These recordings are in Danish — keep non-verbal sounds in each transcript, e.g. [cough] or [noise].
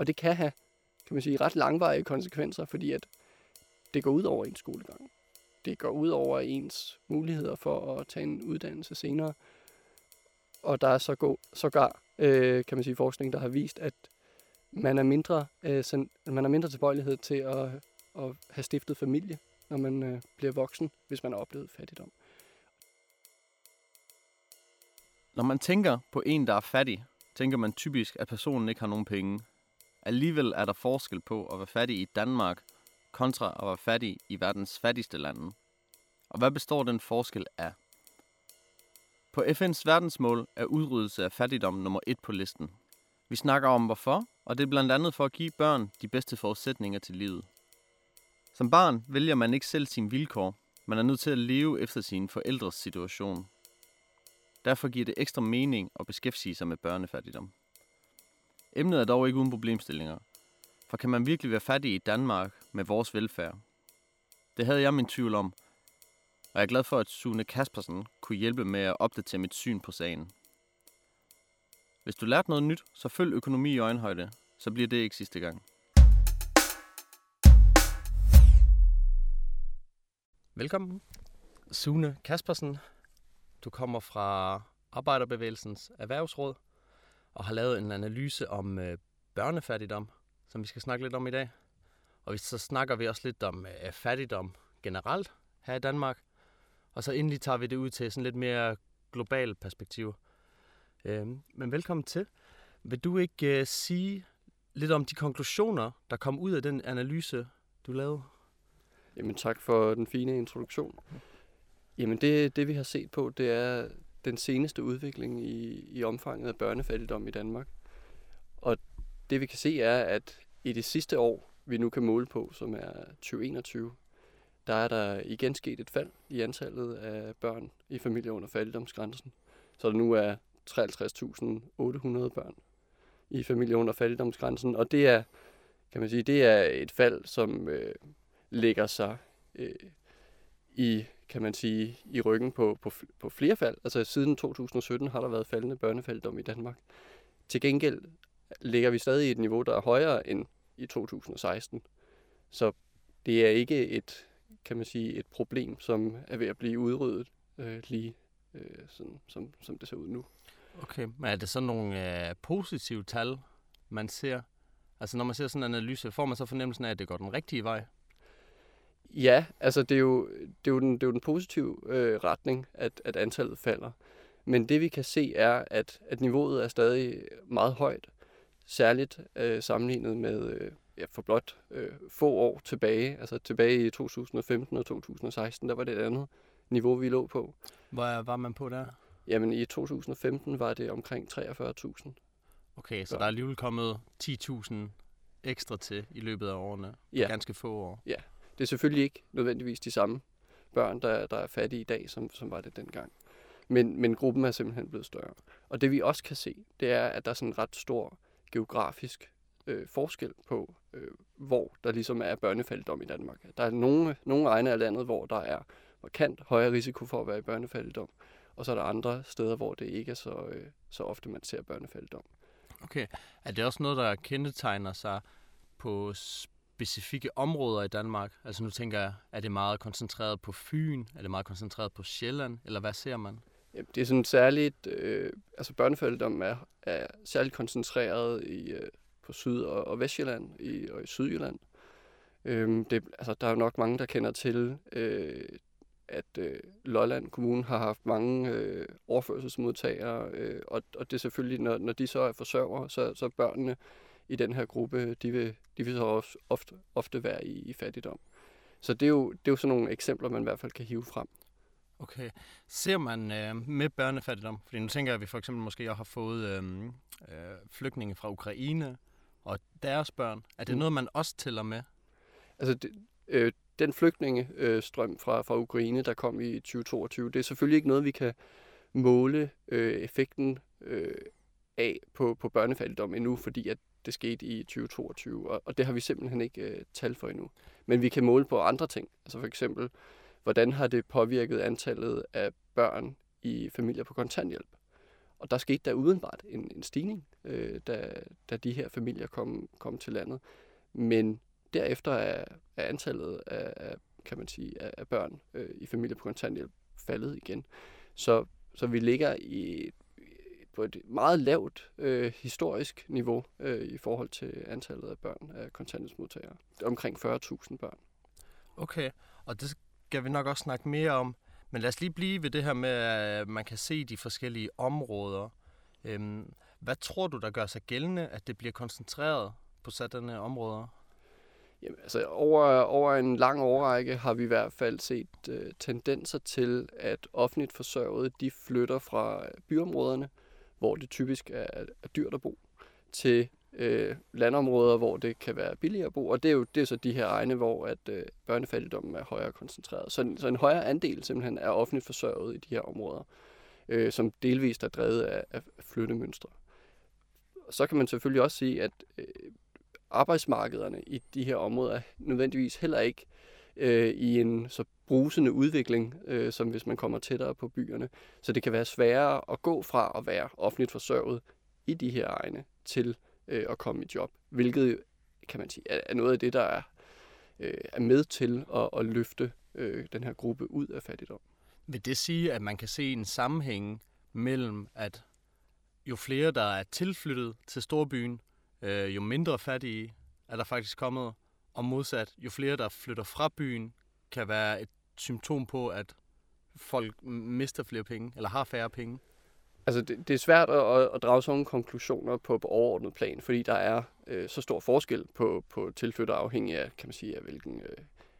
Og det kan have, kan man sige, ret langvarige konsekvenser, fordi at det går ud over ens skolegang. Det går ud over ens muligheder for at tage en uddannelse senere. Og der er så god, sågar, øh, kan man sige, forskning, der har vist, at man er mindre, øh, sen, man er mindre tilbøjelighed til at, at have stiftet familie, når man øh, bliver voksen, hvis man har oplevet fattigdom. Når man tænker på en, der er fattig, tænker man typisk, at personen ikke har nogen penge. Alligevel er der forskel på at være fattig i Danmark kontra at være fattig i verdens fattigste lande. Og hvad består den forskel af? På FN's verdensmål er udryddelse af fattigdom nummer et på listen. Vi snakker om hvorfor, og det er blandt andet for at give børn de bedste forudsætninger til livet. Som barn vælger man ikke selv sine vilkår, man er nødt til at leve efter sin forældres situation. Derfor giver det ekstra mening at beskæftige sig med børnefattigdom. Emnet er dog ikke uden problemstillinger, for kan man virkelig være fattig i Danmark med vores velfærd? Det havde jeg min tvivl om, og jeg er glad for, at Sune Kaspersen kunne hjælpe med at opdatere mit syn på sagen. Hvis du lærte noget nyt, så følg økonomi i øjenhøjde, så bliver det ikke sidste gang. Velkommen, Sune Kaspersen. Du kommer fra Arbejderbevægelsens Erhvervsråd og har lavet en analyse om øh, børnefattigdom, som vi skal snakke lidt om i dag. Og så snakker vi også lidt om øh, fattigdom generelt her i Danmark. Og så endelig tager vi det ud til sådan lidt mere globalt perspektiv. Øh, men velkommen til. Vil du ikke øh, sige lidt om de konklusioner, der kom ud af den analyse, du lavede? Jamen tak for den fine introduktion. Jamen det, det vi har set på, det er den seneste udvikling i, i omfanget af børnefattigdom i Danmark. Og det vi kan se er, at i det sidste år, vi nu kan måle på, som er 2021, der er der igen sket et fald i antallet af børn i familier under fattigdomsgrænsen. Så der nu er 53.800 børn i familier under fattigdomsgrænsen. Og det er, kan man sige, det er et fald, som øh, lægger sig øh, i, kan man sige, i ryggen på, på, på flere fald. Altså siden 2017 har der været faldende børnefattigdom i Danmark. Til gengæld ligger vi stadig i et niveau, der er højere end i 2016. Så det er ikke et, kan man sige, et problem, som er ved at blive udryddet øh, lige øh, sådan, som, som det ser ud nu. Okay, men er det sådan nogle øh, positive tal, man ser? Altså når man ser sådan en analyse, får man så fornemmelsen af, at det går den rigtige vej? Ja, altså det er jo, det er jo, den, det er jo den positive øh, retning, at, at antallet falder. Men det vi kan se er, at, at niveauet er stadig meget højt, særligt øh, sammenlignet med øh, ja, for blot øh, få år tilbage, altså tilbage i 2015 og 2016, der var det et andet niveau, vi lå på. Hvor var man på der? Jamen i 2015 var det omkring 43.000. Okay, så der er alligevel kommet 10.000 ekstra til i løbet af årene. Ja. Ganske få år. Ja, det er selvfølgelig ikke nødvendigvis de samme børn, der, der er fattige i dag, som, som var det dengang. Men, men gruppen er simpelthen blevet større. Og det vi også kan se, det er, at der er sådan en ret stor geografisk øh, forskel på, øh, hvor der ligesom er børnefattigdom i Danmark. Der er nogle, nogle egne af landet, hvor der er markant højere risiko for at være i børnefattigdom, og så er der andre steder, hvor det ikke er så, øh, så ofte, man ser børnefattigdom. Okay. Er det også noget, der kendetegner sig på specifikke områder i Danmark? Altså nu tænker jeg, er det meget koncentreret på Fyn? Er det meget koncentreret på Sjælland? Eller hvad ser man? Ja, det er sådan særligt, øh, altså børnefattigdom er, er særligt koncentreret i, øh, på Syd- og, og Vestjylland i, og i Sydjylland. Øhm, det, altså, der er jo nok mange, der kender til, øh, at øh, Lolland Kommune har haft mange øh, overførselsmodtagere, øh, og, og det er selvfølgelig, når, når de så er forsørgere, så, så børnene i den her gruppe, de vil, de vil så også ofte, ofte være i, i fattigdom. Så det er, jo, det er jo sådan nogle eksempler, man i hvert fald kan hive frem. Okay. Ser man øh, med børnefattigdom, fordi nu tænker jeg, at vi for eksempel måske har fået øh, øh, flygtninge fra Ukraine og deres børn. Er det mm. noget, man også tæller med? Altså, det, øh, den flygtningestrøm fra, fra Ukraine, der kom i 2022, det er selvfølgelig ikke noget, vi kan måle øh, effekten øh, af på, på børnefattigdom endnu, fordi at det skete i 2022, og, og det har vi simpelthen ikke øh, tal for endnu. Men vi kan måle på andre ting, altså for eksempel, hvordan har det påvirket antallet af børn i familier på kontanthjælp? og der skete der udenbart en, en stigning, øh, da, da de her familier kom, kom til landet. Men derefter er, er antallet af, af, kan man sige, af, af børn øh, i familier på kontanthjælp faldet igen. Så, så vi ligger i på et meget lavt øh, historisk niveau øh, i forhold til antallet af børn af kontanthjælpsmodtagere. Omkring 40.000 børn. Okay, og det skal vi nok også snakke mere om. Men lad os lige blive ved det her med, at man kan se de forskellige områder. Øhm, hvad tror du, der gør sig gældende, at det bliver koncentreret på sådanne områder? Jamen, altså over, over en lang årrække har vi i hvert fald set øh, tendenser til, at offentligt forsørgede de flytter fra byområderne, hvor det typisk er, er dyrt at bo, til øh, landområder, hvor det kan være billigere at bo. Og det er jo det er så de her egne, hvor at øh, børnefattigdommen er højere koncentreret. Så, så en højere andel simpelthen er offentligt forsørget i de her områder, øh, som delvist er drevet af, af flyttemønstre. Så kan man selvfølgelig også sige, at øh, arbejdsmarkederne i de her områder er nødvendigvis heller ikke øh, i en så brusende udvikling, øh, som hvis man kommer tættere på byerne. Så det kan være sværere at gå fra at være offentligt forsørget i de her egne til øh, at komme i job, hvilket kan man sige er noget af det, der er, øh, er med til at, at løfte øh, den her gruppe ud af fattigdom. Vil det sige, at man kan se en sammenhæng mellem, at jo flere, der er tilflyttet til storbyen, øh, jo mindre fattige er der faktisk kommet, og modsat, jo flere, der flytter fra byen, kan være et symptom på, at folk mister flere penge, eller har færre penge? Altså, det, det er svært at, at drage sådan nogle konklusioner på, på overordnet plan, fordi der er øh, så stor forskel på, på tilflytter afhængig af, kan man sige, af hvilken øh,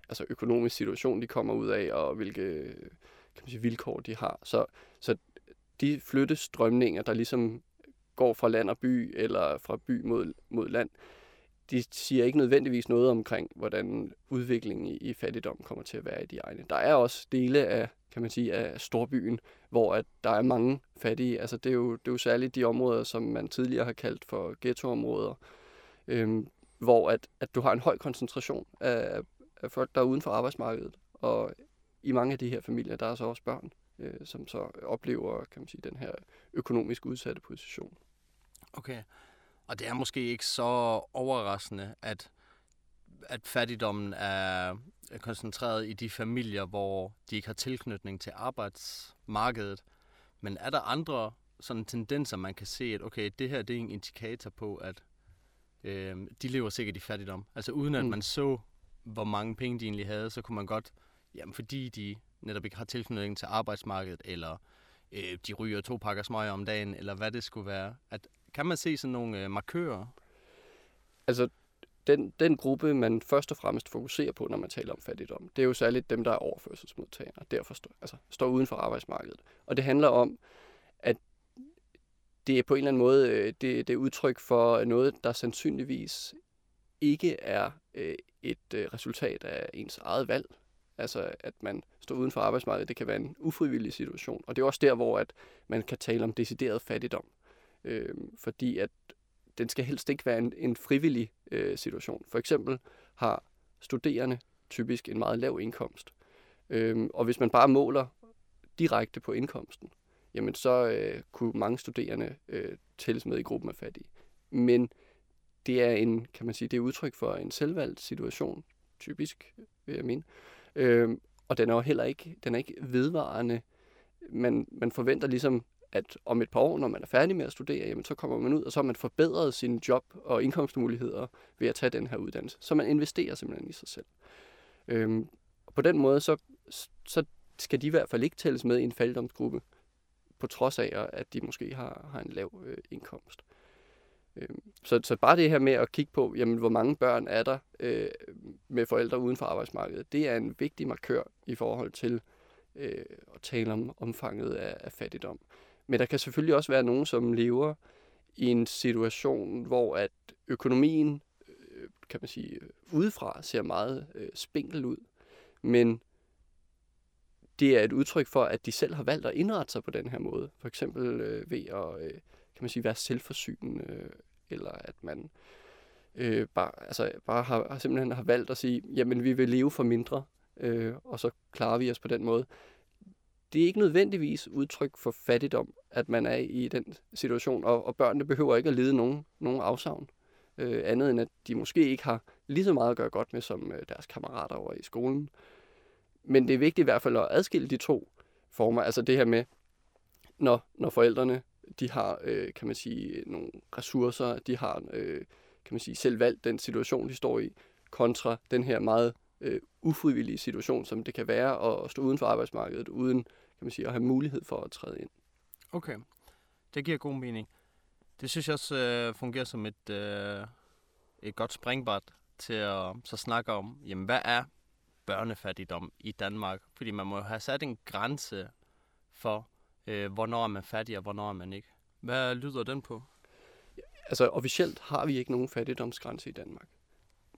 altså økonomisk situation de kommer ud af, og hvilke kan man sige, vilkår de har. Så, så de flyttestrømninger, der ligesom går fra land og by, eller fra by mod, mod land, de siger ikke nødvendigvis noget omkring, hvordan udviklingen i, i fattigdom kommer til at være i de egne. Der er også dele af, kan man sige, af storbyen, hvor at der er mange fattige. Altså det er jo, det er jo særligt de områder, som man tidligere har kaldt for ghettoområder, øhm, hvor at, at du har en høj koncentration af, af folk, der er uden for arbejdsmarkedet. Og i mange af de her familier, der er så også børn, øh, som så oplever, kan man sige, den her økonomisk udsatte position. Okay. Og det er måske ikke så overraskende, at, at fattigdommen er koncentreret i de familier, hvor de ikke har tilknytning til arbejdsmarkedet. Men er der andre sådan tendenser, man kan se, at okay, det her det er en indikator på, at øh, de lever sikkert i fattigdom. Altså uden at mm. man så, hvor mange penge de egentlig havde, så kunne man godt, jamen fordi de netop ikke har tilknytning til arbejdsmarkedet, eller øh, de ryger to pakker smøger om dagen, eller hvad det skulle være, at, kan man se sådan nogle øh, markører? Altså, den, den gruppe, man først og fremmest fokuserer på, når man taler om fattigdom, det er jo særligt dem, der er overførselsmodtagere, og derfor står, altså, står uden for arbejdsmarkedet. Og det handler om, at det er på en eller anden måde øh, det, det er udtryk for noget, der sandsynligvis ikke er øh, et øh, resultat af ens eget valg. Altså, at man står uden for arbejdsmarkedet, det kan være en ufrivillig situation. Og det er også der, hvor at man kan tale om decideret fattigdom. Øh, fordi at den skal helst ikke være en, en frivillig øh, situation. For eksempel har studerende typisk en meget lav indkomst. Øh, og hvis man bare måler direkte på indkomsten, jamen så øh, kunne mange studerende øh, tælles med i gruppen af fattige. Men det er en, kan man sige, det er udtryk for en selvvalgt situation, typisk, vil jeg mene. Øh, og den er jo heller ikke, den er ikke vedvarende. Man, man forventer ligesom, at om et par år, når man er færdig med at studere, jamen, så kommer man ud, og så har man forbedret sine job og indkomstmuligheder ved at tage den her uddannelse. Så man investerer simpelthen i sig selv. Øhm, og på den måde, så, så skal de i hvert fald ikke tælles med i en fattigdomsgruppe, på trods af, at de måske har, har en lav øh, indkomst. Øhm, så, så bare det her med at kigge på, jamen, hvor mange børn er der øh, med forældre uden for arbejdsmarkedet, det er en vigtig markør i forhold til øh, at tale om omfanget af, af fattigdom. Men der kan selvfølgelig også være nogen, som lever i en situation, hvor at økonomien, øh, kan man sige, udefra ser meget øh, spinkel ud. Men det er et udtryk for, at de selv har valgt at indrette sig på den her måde. For eksempel øh, ved at øh, kan man sige, være selvforsynende, øh, eller at man øh, bare, altså, bare har, har simpelthen har valgt at sige, jamen vi vil leve for mindre, øh, og så klarer vi os på den måde det er ikke nødvendigvis udtryk for fattigdom at man er i den situation, og, og børnene behøver ikke at lide nogen, nogen afsavn. Øh, andet end at de måske ikke har lige så meget at gøre godt med som øh, deres kammerater over i skolen. Men det er vigtigt i hvert fald at adskille de to former. Altså det her med, når, når forældrene de har, øh, kan man sige, nogle ressourcer, de har, øh, kan man sige, selv valgt den situation, de står i, kontra den her meget øh, ufrivillige situation, som det kan være at stå uden for arbejdsmarkedet, uden kan man sige, at have mulighed for at træde ind. Okay, det giver god mening. Det synes jeg også øh, fungerer som et, øh, et godt springbræt til at så snakke om, jamen hvad er børnefattigdom i Danmark? Fordi man må jo have sat en grænse for, øh, hvornår er man fattig og hvornår er man ikke. Hvad lyder den på? Altså officielt har vi ikke nogen fattigdomsgrænse i Danmark,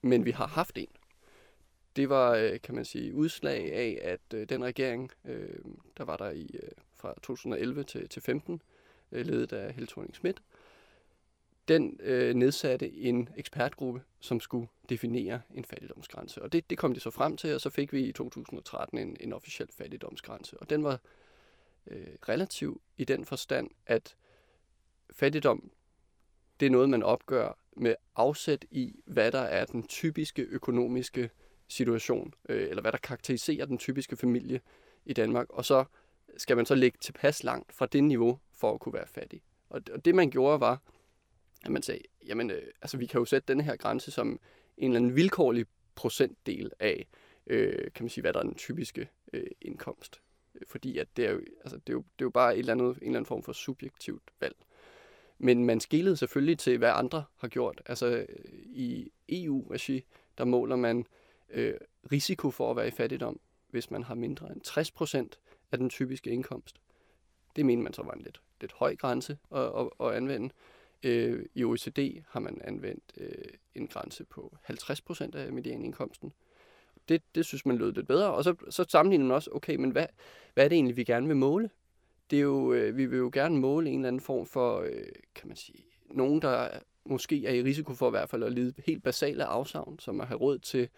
men vi har haft en. Det var, øh, kan man sige, udslag af, at øh, den regering, øh, der var der i øh, fra 2011 til, til 15, øh, ledet af Helle thorning Schmidt, den øh, nedsatte en ekspertgruppe, som skulle definere en fattigdomsgrænse. Og det, det kom de så frem til, og så fik vi i 2013 en, en officiel fattigdomsgrænse. Og den var øh, relativ i den forstand, at fattigdom, det er noget, man opgør med afsæt i, hvad der er den typiske økonomiske situation, øh, eller hvad der karakteriserer den typiske familie i Danmark. Og så skal man så ligge tilpas langt fra det niveau, for at kunne være fattig. Og, og det man gjorde var, at man sagde, jamen øh, altså vi kan jo sætte den her grænse som en eller anden vilkårlig procentdel af, øh, kan man sige, hvad der er den typiske øh, indkomst. Fordi at det er, jo, altså, det, er jo, det er jo bare et eller andet, en eller anden form for subjektivt valg. Men man skilede selvfølgelig til, hvad andre har gjort. Altså øh, i EU-regi, der måler man øh, risiko for at være i fattigdom, hvis man har mindre end 60 procent af den typiske indkomst. Det mener man så var en lidt, lidt høj grænse at, at, at anvende. Øh, I OECD har man anvendt øh, en grænse på 50% af medianindkomsten. Det, det synes man lød lidt bedre. Og så, så sammenligner man også, okay, men hvad, hvad er det egentlig, vi gerne vil måle? Det er jo, øh, vi vil jo gerne måle en eller anden form for, øh, kan man sige, nogen, der måske er i risiko for i hvert fald at lide helt basale afsavn, som at have råd til,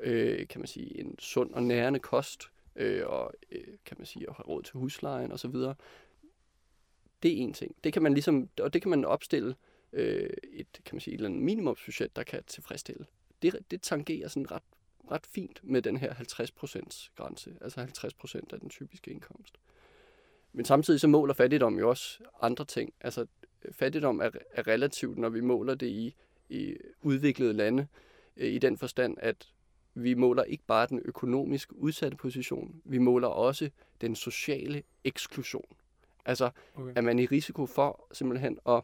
øh, kan man sige, en sund og nærende kost, øh, og øh, kan man sige, at have råd til huslejen osv. Det er en ting. Det kan man ligesom, og det kan man opstille øh, et, kan man sige, et eller andet minimumsbudget, der kan tilfredsstille. Det, det tangerer sådan ret, ret fint med den her 50% grænse, altså 50% af den typiske indkomst. Men samtidig så måler fattigdom jo også andre ting. Altså fattigdom er, er relativt, når vi måler det i, i udviklede lande, øh, i den forstand, at vi måler ikke bare den økonomisk udsatte position, vi måler også den sociale eksklusion. Altså, okay. er man i risiko for simpelthen at,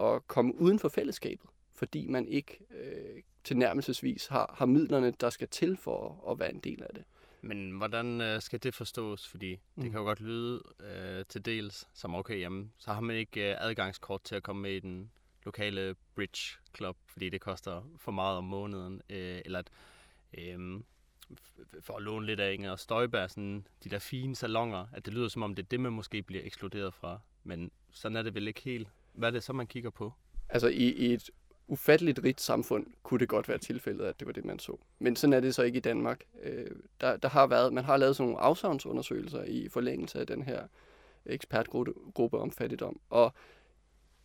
at komme uden for fællesskabet, fordi man ikke øh, tilnærmelsesvis har, har midlerne, der skal til for at være en del af det. Men hvordan øh, skal det forstås? Fordi mm. det kan jo godt lyde øh, til dels som, okay, jamen, så har man ikke øh, adgangskort til at komme med i den lokale bridge club, fordi det koster for meget om måneden, øh, eller at Øhm, for at låne lidt af Inger Støjberg, sådan de der fine salonger, at det lyder som om, det er det, man måske bliver ekskluderet fra. Men sådan er det vel ikke helt. Hvad er det så, man kigger på? Altså i, i et ufatteligt rigt samfund kunne det godt være tilfældet, at det var det, man så. Men sådan er det så ikke i Danmark. Øh, der, der har været, man har lavet sådan nogle afsavnsundersøgelser i forlængelse af den her ekspertgruppe om fattigdom. Og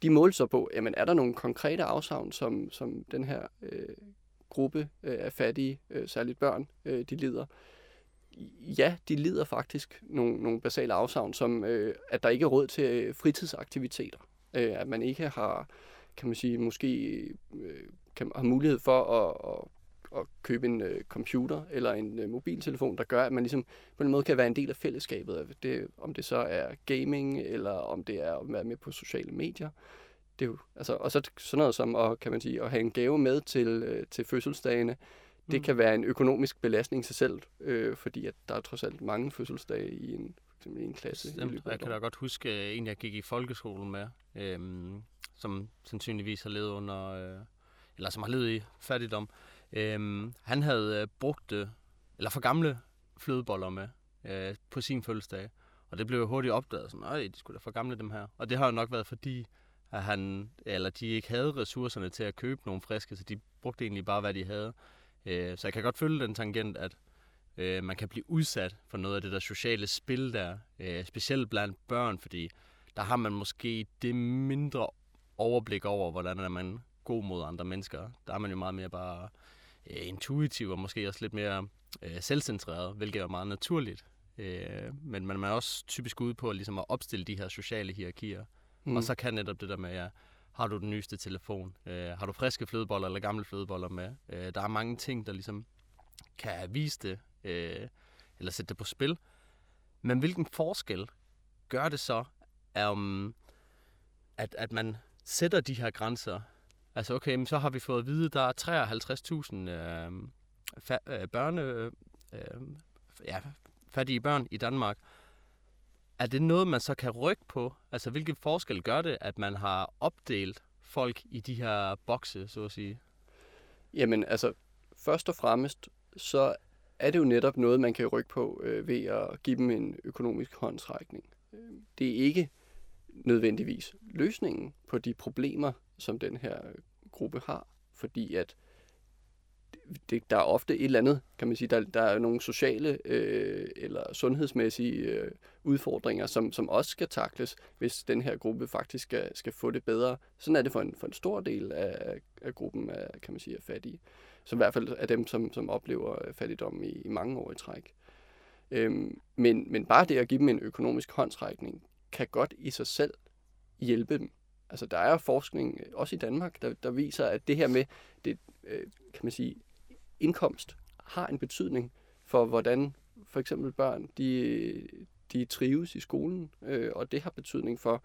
de målte så på, jamen er der nogle konkrete afsavn, som, som den her øh, gruppe øh, af fattige, øh, særligt børn, øh, de lider. Ja, de lider faktisk nogle, nogle basale afsavn, som øh, at der ikke er råd til øh, fritidsaktiviteter. Øh, at man ikke har, kan man sige, måske øh, kan, har mulighed for at, at, at købe en øh, computer eller en øh, mobiltelefon, der gør, at man ligesom på en måde kan være en del af fællesskabet. Det, om det så er gaming, eller om det er at være med på sociale medier det er jo, altså, og så sådan noget som at, kan man sige, at have en gave med til, øh, til fødselsdagene, det mm. kan være en økonomisk belastning sig selv, øh, fordi at der er trods alt mange fødselsdage i en, i en klasse. Stemt. I jeg kan da godt huske øh, en, jeg gik i folkeskolen med, øh, som sandsynligvis har levet under, øh, eller som har levet i fattigdom. Øh, han havde øh, brugt, øh, eller for gamle flødeboller med øh, på sin fødselsdag. Og det blev jo hurtigt opdaget, sådan, at de skulle da for gamle dem her. Og det har jo nok været fordi, at han, eller de ikke havde ressourcerne til at købe nogle friske, så de brugte egentlig bare, hvad de havde. Øh, så jeg kan godt følge den tangent, at øh, man kan blive udsat for noget af det der sociale spil der, øh, specielt blandt børn, fordi der har man måske det mindre overblik over, hvordan er man god mod andre mennesker. Der er man jo meget mere bare øh, intuitiv og måske også lidt mere øh, selvcentreret, hvilket er meget naturligt. Øh, men man er også typisk ude på ligesom at opstille de her sociale hierarkier. Mm. Og så kan netop det der med, ja, har du den nyeste telefon? Øh, har du friske flødeboller eller gamle flødeboller med? Øh, der er mange ting, der ligesom kan vise det, øh, eller sætte det på spil. Men hvilken forskel gør det så, um, at, at man sætter de her grænser? Altså okay, men så har vi fået at vide, at der er 53.000 øh, fa- øh, børne, øh, ja, fattige børn i Danmark. Er det noget, man så kan rykke på? Altså, hvilken forskel gør det, at man har opdelt folk i de her bokse, så at sige? Jamen, altså, først og fremmest, så er det jo netop noget, man kan rykke på øh, ved at give dem en økonomisk håndsrækning. Det er ikke nødvendigvis løsningen på de problemer, som den her gruppe har, fordi at det, der er ofte et eller andet, kan man sige, der, der er nogle sociale øh, eller sundhedsmæssige øh, udfordringer, som, som også skal takles, hvis den her gruppe faktisk skal, skal få det bedre. Sådan er det for en, for en stor del af, af gruppen af, kan man sige, af fattige. Så i hvert fald af dem, som, som oplever øh, fattigdom i, i mange år i træk. Øhm, men, men bare det at give dem en økonomisk håndtrækning, kan godt i sig selv hjælpe dem. Altså der er forskning, øh, også i Danmark, der, der viser, at det her med, det, øh, kan man sige, indkomst har en betydning for, hvordan for eksempel børn de, de trives i skolen, øh, og det har betydning for,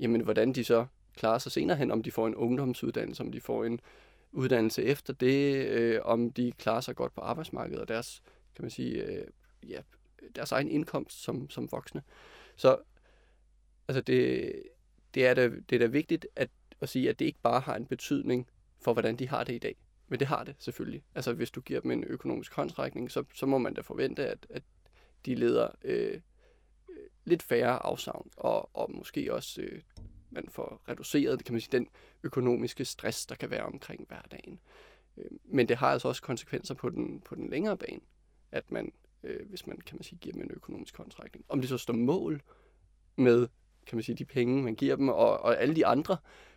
jamen, hvordan de så klarer sig senere hen, om de får en ungdomsuddannelse, om de får en uddannelse efter det, øh, om de klarer sig godt på arbejdsmarkedet, og deres, kan man sige, øh, ja, deres egen indkomst som, som voksne. Så altså det, det, er da, det er da vigtigt at, at sige, at det ikke bare har en betydning for, hvordan de har det i dag. Men det har det selvfølgelig. Altså hvis du giver dem en økonomisk håndtrækning, så, så må man da forvente, at, at de leder øh, øh, lidt færre afsavn, og, og måske også øh, man får reduceret kan man sige, den økonomiske stress, der kan være omkring hverdagen. Øh, men det har altså også konsekvenser på den, på den længere bane, at man, øh, hvis man kan man sige, giver dem en økonomisk håndtrækning. Om det så står mål med kan man sige, de penge, man giver dem, og, og alle de andre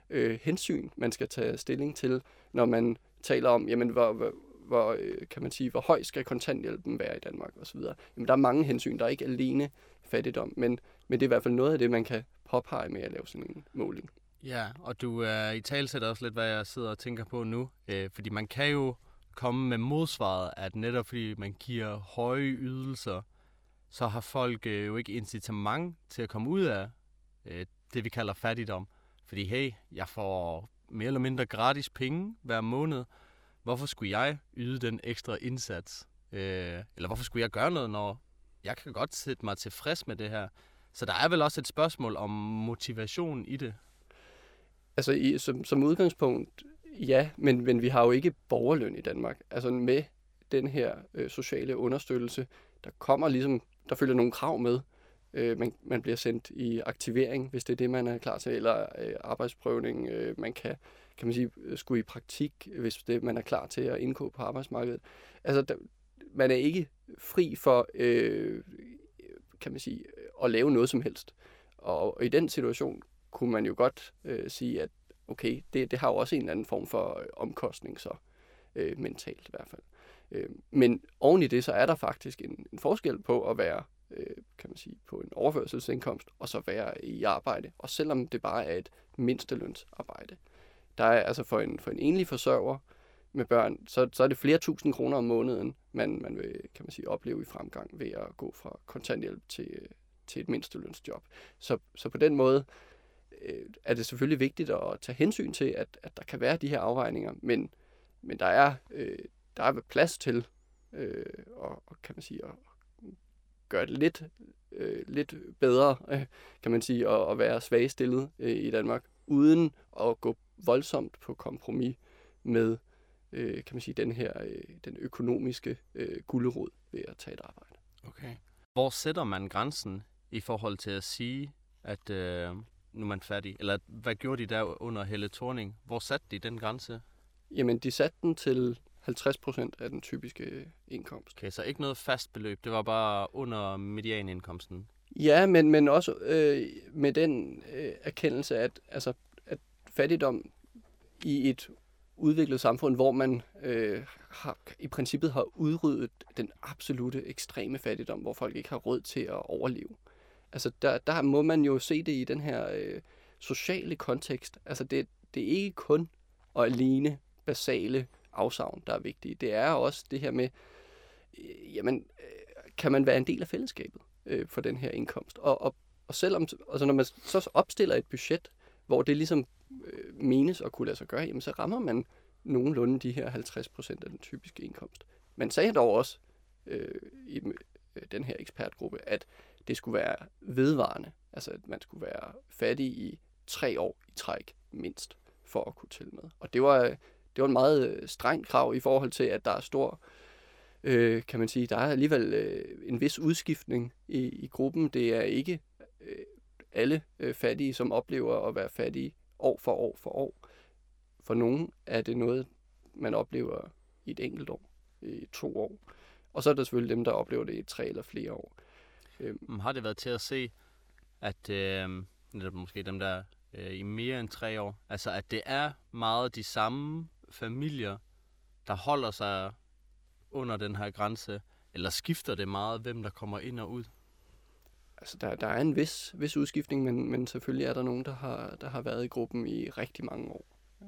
øh, hensyn, man skal tage stilling til, når man taler om, jamen, hvor, hvor, hvor, øh, kan man sige, hvor høj skal kontanthjælpen være i Danmark osv. Jamen, der er mange hensyn. Der er ikke alene fattigdom, men, men det er i hvert fald noget af det, man kan påpege med at lave sådan en måling. Ja, og du er øh, i talsætter også lidt, hvad jeg sidder og tænker på nu. Øh, fordi man kan jo komme med modsvaret, at netop fordi man giver høje ydelser, så har folk øh, jo ikke incitament til at komme ud af øh, det, vi kalder fattigdom. Fordi hey, jeg får mere eller mindre gratis penge hver måned. Hvorfor skulle jeg yde den ekstra indsats? Øh, eller hvorfor skulle jeg gøre noget, når jeg kan godt sætte mig tilfreds med det her? Så der er vel også et spørgsmål om motivation i det. Altså i, som, som udgangspunkt, ja, men, men vi har jo ikke borgerløn i Danmark. Altså med den her øh, sociale understøttelse, der kommer ligesom, der følger nogle krav med. Øh, man, man bliver sendt i aktivering, hvis det er det, man er klar til, eller øh, arbejdsprøvning. Øh, man kan, kan man sige, øh, skulle i praktik, hvis det man er klar til at indgå på arbejdsmarkedet. Altså, der, man er ikke fri for, øh, kan man sige, at lave noget som helst. Og, og i den situation kunne man jo godt øh, sige, at okay, det, det har jo også en eller anden form for øh, omkostning så, øh, mentalt i hvert fald. Øh, men oven i det, så er der faktisk en, en forskel på at være øh, kan man sige, på en overførselsindkomst, og så være i arbejde, og selvom det bare er et mindstelønsarbejde. Der er altså for en, for en enlig forsørger med børn, så, så er det flere tusind kroner om måneden, man, man vil, kan man sige, opleve i fremgang ved at gå fra kontanthjælp til, til et mindstelønsjob. Så, så på den måde øh, er det selvfølgelig vigtigt at tage hensyn til, at, at der kan være de her afvejninger, men, men der er, øh, der er plads til øh, og, og kan man sige, at gøre det lidt, øh, lidt bedre, øh, kan man sige, at, at være svagestillet øh, i Danmark, uden at gå voldsomt på kompromis med, øh, kan man sige, den her øh, den økonomiske øh, gulderod ved at tage et arbejde. Okay. Hvor sætter man grænsen i forhold til at sige, at øh, nu er man fattig? Eller hvad gjorde de der under Helle Thorning? Hvor satte de den grænse? Jamen, de satte den til 50 procent af den typiske indkomst. Okay, så ikke noget fast beløb. Det var bare under medianindkomsten? Ja, men, men også øh, med den øh, erkendelse, at, altså, at fattigdom i et udviklet samfund, hvor man øh, har, i princippet har udryddet den absolute ekstreme fattigdom, hvor folk ikke har råd til at overleve. Altså der, der må man jo se det i den her øh, sociale kontekst. Altså det, det er ikke kun og alene basale afsavn, der er vigtige. Det er også det her med, øh, jamen, øh, kan man være en del af fællesskabet øh, for den her indkomst? Og, og, og selvom, altså når man så opstiller et budget, hvor det ligesom øh, menes at kunne lade sig gøre, jamen så rammer man nogenlunde de her 50 procent af den typiske indkomst. Man sagde dog også øh, i øh, den her ekspertgruppe, at det skulle være vedvarende. Altså at man skulle være fattig i tre år i træk mindst for at kunne tælle med. Og det var, øh, det var en meget øh, streng krav i forhold til, at der er stor, øh, kan man sige, der er alligevel øh, en vis udskiftning i, i gruppen. Det er ikke øh, alle øh, fattige, som oplever at være fattige år for år for år. For nogen er det noget, man oplever i et enkelt år, i to år. Og så er der selvfølgelig dem, der oplever det i tre eller flere år. Øhm. Har det været til at se, at øh, måske dem, der øh, i mere end tre år, altså at det er meget de samme familier, der holder sig under den her grænse, eller skifter det meget, hvem der kommer ind og ud? Altså, der, der er en vis, vis udskiftning, men, men selvfølgelig er der nogen, der har, der har været i gruppen i rigtig mange år. Øh,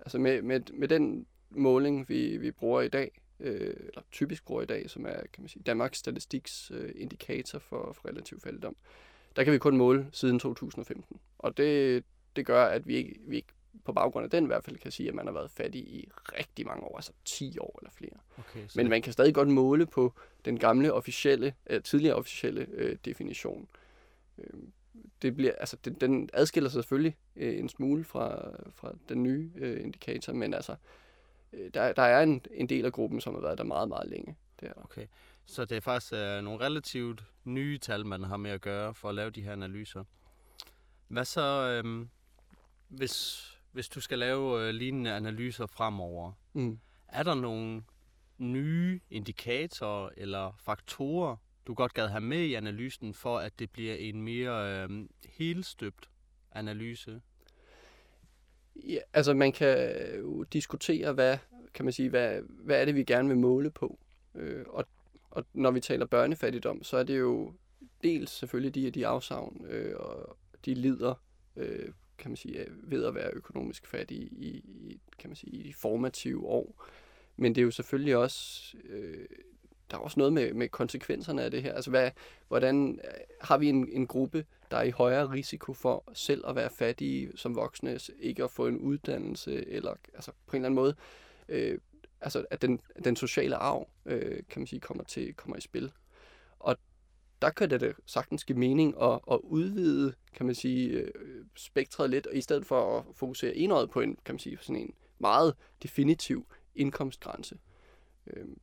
altså med, med, med den måling, vi, vi bruger i dag, øh, eller typisk bruger i dag, som er kan man sige, Danmarks Statistiks øh, indikator for, for relativ fattigdom, der kan vi kun måle siden 2015. Og det, det gør, at vi ikke, vi ikke på baggrund af den i hvert fald kan sige, at man har været fattig i rigtig mange år, altså 10 år eller flere. Okay, Men man kan stadig godt måle på den gamle officielle, øh, tidligere officielle øh, definition. Øh, det bliver, altså, den, den adskiller sig selvfølgelig øh, en smule fra, fra den nye øh, indikator, men altså, øh, der, der er en, en del af gruppen, som har været der meget, meget længe. Det er Okay, så det er faktisk øh, nogle relativt nye tal, man har med at gøre for at lave de her analyser. Hvad så, øh, hvis, hvis du skal lave øh, lignende analyser fremover? Mm. Er der nogle nye indikatorer eller faktorer, du godt gad have med i analysen, for at det bliver en mere øh, helstøbt analyse? Ja, altså man kan jo diskutere, hvad, kan man sige, hvad, hvad er det, vi gerne vil måle på. Øh, og, og når vi taler børnefattigdom, så er det jo dels selvfølgelig de, de afsavn, øh, og de lider, øh, kan man sige, ved at være økonomisk fattig i, i, kan man sige, i de formative år. Men det er jo selvfølgelig også øh, der er også noget med, med konsekvenserne af det her. Altså, hvad, hvordan øh, har vi en, en gruppe, der er i højere risiko for selv at være fattige som voksne, ikke at få en uddannelse, eller altså, på en eller anden måde, øh, altså, at den, den sociale arv, øh, kan man sige, kommer, til, kommer i spil. Der kan det da sagtens give mening at, at udvide, kan man sige, øh, spektret lidt, og i stedet for at fokusere enøjet på en, kan man sige, sådan en meget definitiv indkomstgrænse. Øhm,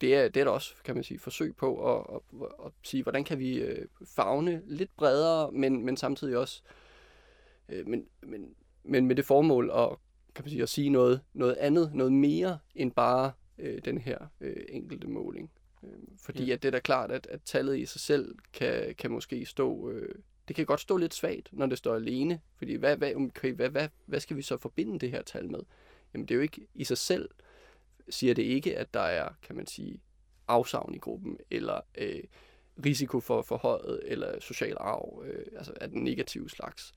det er, det er der også, kan man sige, forsøg på at, at, at sige, hvordan kan vi øh, fagne lidt bredere, men, men samtidig også øh, men, men, men med det formål at, kan man sige, at sige noget, noget andet, noget mere end bare øh, den her øh, enkelte måling. Fordi ja. at det er da klart, at, at tallet i sig selv kan, kan måske stå, øh, det kan godt stå lidt svagt, når det står alene. Fordi hvad, hvad, okay, hvad, hvad, hvad skal vi så forbinde det her tal med? Jamen det er jo ikke i sig selv siger det ikke, at der er, kan man sige, afsavn i gruppen, eller øh, risiko for forhøjet, eller social arv, øh, altså af den negative slags.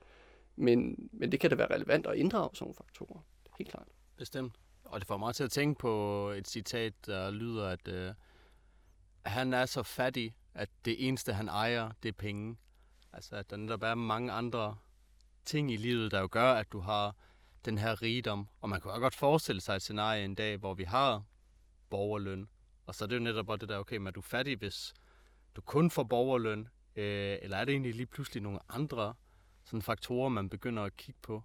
Men, men det kan da være relevant at inddrage sådan nogle faktorer. Helt klart. Bestemt. Og det får mig til at tænke på et citat, der lyder, at øh, han er så fattig, at det eneste, han ejer, det er penge. Altså, at der netop er mange andre ting i livet, der jo gør, at du har den her rigdom. Og man kan godt forestille sig et scenarie en dag, hvor vi har borgerløn. Og så er det jo netop bare det der, okay, men er du fattig, hvis du kun får borgerløn? Øh, eller er det egentlig lige pludselig nogle andre sådan faktorer, man begynder at kigge på?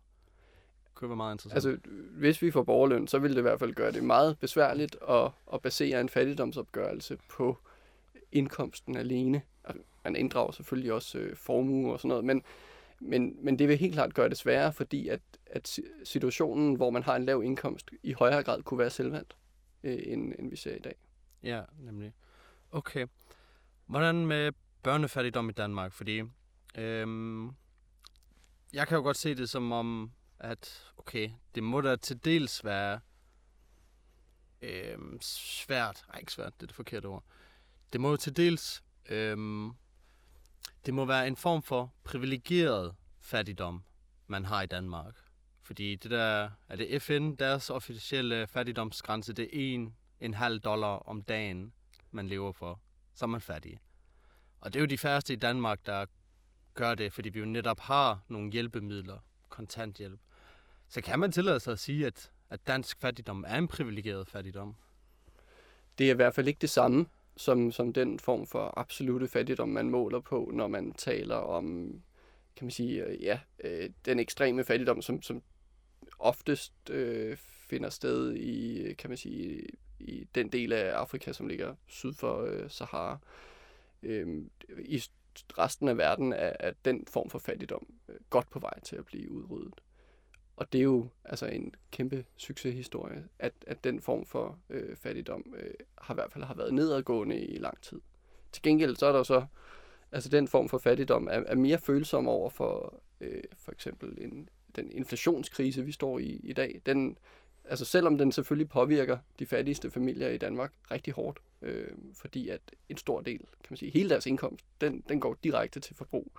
Det kunne være meget interessant. Altså, hvis vi får borgerløn, så vil det i hvert fald gøre det meget besværligt at, at basere en fattigdomsopgørelse på indkomsten alene. Man inddrager selvfølgelig også øh, formue og sådan noget, men, men, men det vil helt klart gøre det sværere, fordi at, at situationen, hvor man har en lav indkomst, i højere grad kunne være selvvalgt, øh, end, end vi ser i dag. Ja, nemlig. Okay. Hvordan med børnefattigdom i Danmark, fordi øhm, jeg kan jo godt se det som om, at okay, det må da til dels være øhm, svært, nej ikke svært, det er det forkerte ord, det må jo til dels, øhm, det må være en form for privilegeret fattigdom, man har i Danmark. Fordi det der, er det FN, deres officielle fattigdomsgrænse, det er en, en halv dollar om dagen, man lever for. Så er man fattig. Og det er jo de færreste i Danmark, der gør det, fordi vi jo netop har nogle hjælpemidler, kontanthjælp. Så kan man tillade sig at sige, at, at dansk fattigdom er en privilegeret fattigdom? Det er i hvert fald ikke det samme som, som den form for absolute fattigdom, man måler på, når man taler om, kan man sige, øh, ja, øh, den ekstreme fattigdom, som, som oftest øh, finder sted i, kan man sige, i den del af Afrika, som ligger syd for øh, Sahara. Øh, I resten af verden er, er den form for fattigdom øh, godt på vej til at blive udryddet. Og det er jo altså en kæmpe succeshistorie, at, at den form for øh, fattigdom øh, har i hvert fald har været nedadgående i lang tid. Til gengæld så er der så, altså den form for fattigdom er, er mere følsom over for øh, for eksempel en, den inflationskrise, vi står i i dag. Den, altså selvom den selvfølgelig påvirker de fattigste familier i Danmark rigtig hårdt, øh, fordi at en stor del, kan man sige, hele deres indkomst, den, den går direkte til forbrug.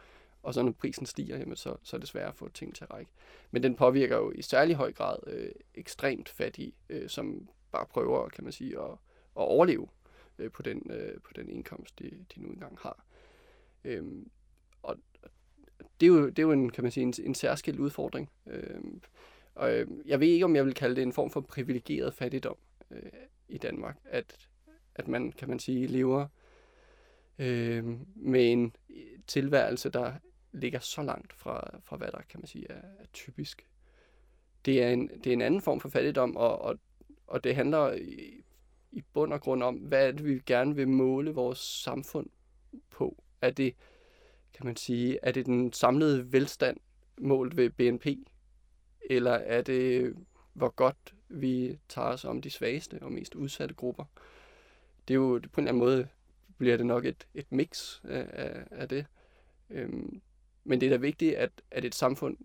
Og så når prisen stiger, jamen, så, så er det sværere at få ting til at række. Men den påvirker jo i særlig høj grad øh, ekstremt fattige, øh, som bare prøver, kan man sige, at, at overleve øh, på, den, øh, på den indkomst, de, de nu engang har. Øhm, og det er, jo, det er jo en, kan man sige, en, en særskilt udfordring. Øhm, og øh, jeg ved ikke, om jeg vil kalde det en form for privilegeret fattigdom øh, i Danmark. At, at man, kan man sige, lever øh, med en tilværelse, der ligger så langt fra, fra hvad der, kan man sige, er, er typisk. Det er, en, det er en anden form for fattigdom, og, og, og det handler i, i bund og grund om, hvad er det, vi gerne vil måle vores samfund på. Er det, kan man sige, er det den samlede velstand målt ved BNP? Eller er det, hvor godt vi tager os om de svageste og mest udsatte grupper? Det er jo på en eller anden måde bliver det nok et, et mix af, af, af det. Øhm, men det er da vigtigt, at, at et samfund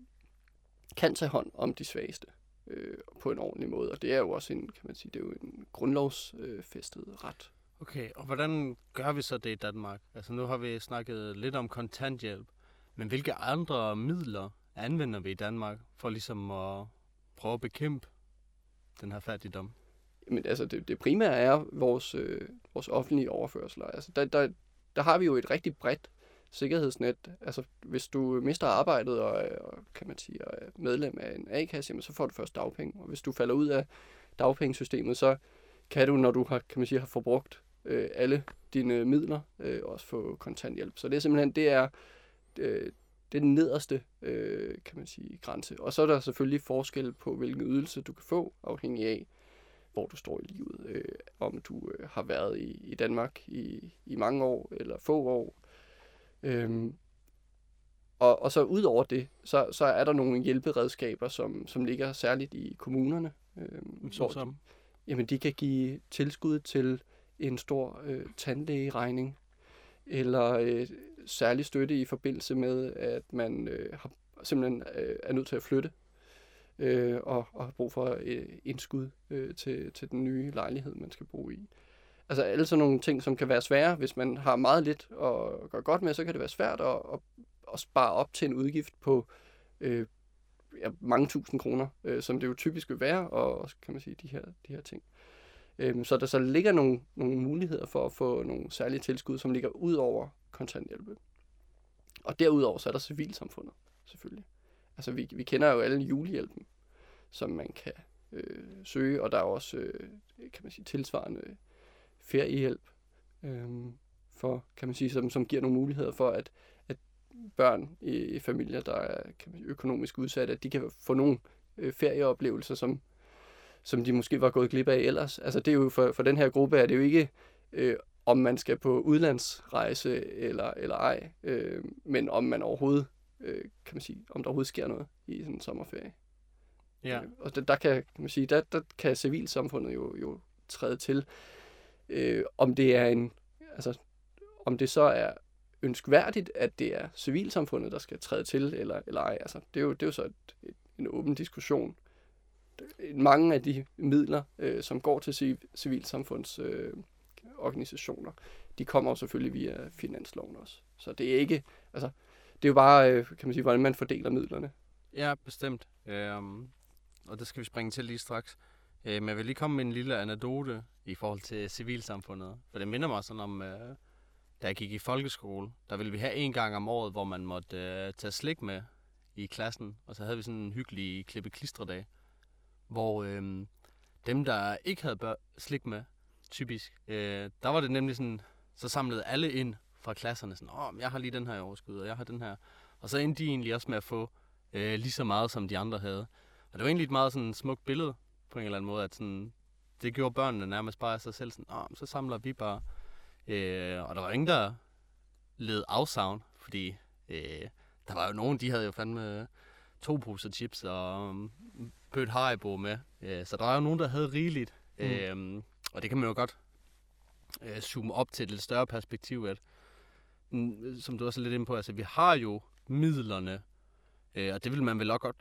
kan tage hånd om de svageste øh, på en ordentlig måde. Og det er jo også en, kan man sige, det er jo en grundlovsfæstet øh, ret. Okay, og hvordan gør vi så det i Danmark? Altså nu har vi snakket lidt om kontanthjælp, men hvilke andre midler anvender vi i Danmark for ligesom at prøve at bekæmpe den her fattigdom? Men altså det, det primære er vores, øh, vores offentlige overførsler. Altså der, der, der har vi jo et rigtig bredt sikkerhedsnet. Altså, hvis du mister arbejdet og, øh, og kan man sige, er medlem af en A-kasse, så får du først dagpenge. Og hvis du falder ud af dagpengesystemet, så kan du, når du har, kan man sige, har forbrugt øh, alle dine midler, øh, også få kontanthjælp. Så det er simpelthen, det er øh, den nederste, øh, kan man sige, grænse. Og så er der selvfølgelig forskel på, hvilken ydelse du kan få, afhængig af, hvor du står i livet. Øh, om du øh, har været i, i Danmark i, i mange år, eller få år, Øhm, og, og så ud over det, så, så er der nogle hjælperedskaber, som, som ligger særligt i kommunerne. Øhm, så som? Jamen, de kan give tilskud til en stor øh, tandlægeregning, eller øh, særlig støtte i forbindelse med, at man øh, har, simpelthen øh, er nødt til at flytte, øh, og, og har brug for øh, indskud øh, til, til den nye lejlighed, man skal bo i. Altså alle sådan nogle ting, som kan være svære, hvis man har meget lidt at gøre godt med, så kan det være svært at, at, at spare op til en udgift på øh, ja, mange tusind kroner, øh, som det jo typisk vil være, og også, kan man sige, de her, de her ting. Øh, så der så ligger nogle, nogle muligheder for at få nogle særlige tilskud, som ligger ud over kontanthjælp. Og derudover så er der civilsamfundet, selvfølgelig. Altså vi, vi kender jo alle julehjælpen, som man kan øh, søge, og der er også, øh, kan man sige, tilsvarende feriehjælp, øhm, for, kan man sige, som, som giver nogle muligheder for, at, at børn i, i familier, der er kan man sige, økonomisk udsatte, at de kan få nogle øh, ferieoplevelser, som, som de måske var gået glip af ellers. Altså det er jo for, for den her gruppe er det jo ikke, øh, om man skal på udlandsrejse eller, eller ej, øh, men om man overhovedet, øh, kan man sige, om der overhovedet sker noget i sådan en sommerferie. Ja. Øh, og der, der kan, kan man sige, der, der kan civilsamfundet jo, jo træde til. Øh, om det er en, altså, om det så er ønskværdigt, at det er civilsamfundet, der skal træde til, eller, eller ej. Altså, det, er jo, det er jo så et, et, en åben diskussion. Mange af de midler, øh, som går til civilsamfundsorganisationer, øh, organisationer, de kommer jo selvfølgelig via finansloven også. Så det er ikke, altså, det er jo bare, øh, kan man sige, hvordan man fordeler midlerne. Ja, bestemt. Øhm, og det skal vi springe til lige straks. Øh, men jeg vil lige komme med en lille anekdote i forhold til civilsamfundet. For det minder mig sådan om, øh, da jeg gik i folkeskole, der ville vi have en gang om året, hvor man måtte øh, tage slik med i klassen. Og så havde vi sådan en hyggelig klippe klistredag, hvor øh, dem, der ikke havde slik med, typisk, øh, der var det nemlig sådan, så samlede alle ind fra klasserne sådan, åh, jeg har lige den her i overskud, og jeg har den her. Og så endte de egentlig også med at få øh, lige så meget, som de andre havde. Og det var egentlig et meget sådan smukt billede, på en eller anden måde, at sådan, det gjorde børnene nærmest bare af sig selv sådan, åh, så samler vi bare. Øh, og der var ingen, der led afsavn, fordi øh, der var jo nogen, de havde jo fandme to poser chips og um, bødt Haribo med. Øh, så der var jo nogen, der havde rigeligt. Mm. Øh, og det kan man jo godt øh, zoome op til et lidt større perspektiv, at mm, som du også er lidt inde på, altså vi har jo midlerne, øh, og det vil man vel også godt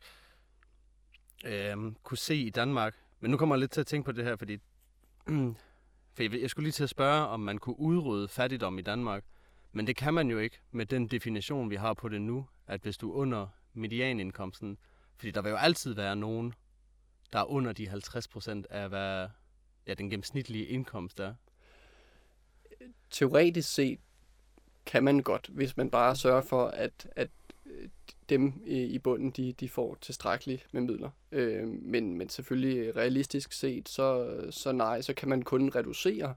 øh, kunne se i Danmark. Men nu kommer jeg lidt til at tænke på det her, fordi [clears throat] for jeg, jeg skulle lige til at spørge, om man kunne udrydde fattigdom i Danmark. Men det kan man jo ikke med den definition, vi har på det nu, at hvis du er under medianindkomsten, fordi der vil jo altid være nogen, der er under de 50 procent af, hvad ja, den gennemsnitlige indkomst er. Teoretisk set kan man godt, hvis man bare sørger for, at, at Øh, dem i bunden, de, de får tilstrækkeligt med midler. Øh, men, men selvfølgelig øh, realistisk set, så, så nej, så kan man kun reducere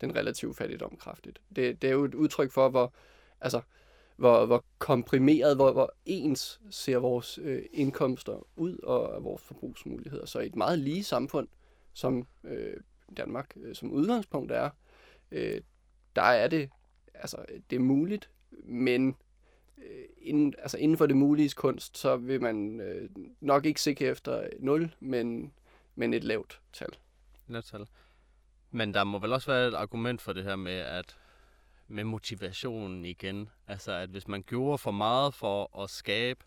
den relative fattigdom kraftigt. Det, det er jo et udtryk for, hvor, altså, hvor, hvor komprimeret, hvor, hvor ens ser vores øh, indkomster ud og vores forbrugsmuligheder. Så i et meget lige samfund, som øh, Danmark øh, som udgangspunkt er, øh, der er det, altså, det er muligt, men Øh, inden, altså inden for det mulige kunst, så vil man øh, nok ikke sigte efter 0, men, men et lavt tal. Lavt tal. Men der må vel også være et argument for det her med, at med motivationen igen. Altså, at hvis man gjorde for meget for at skabe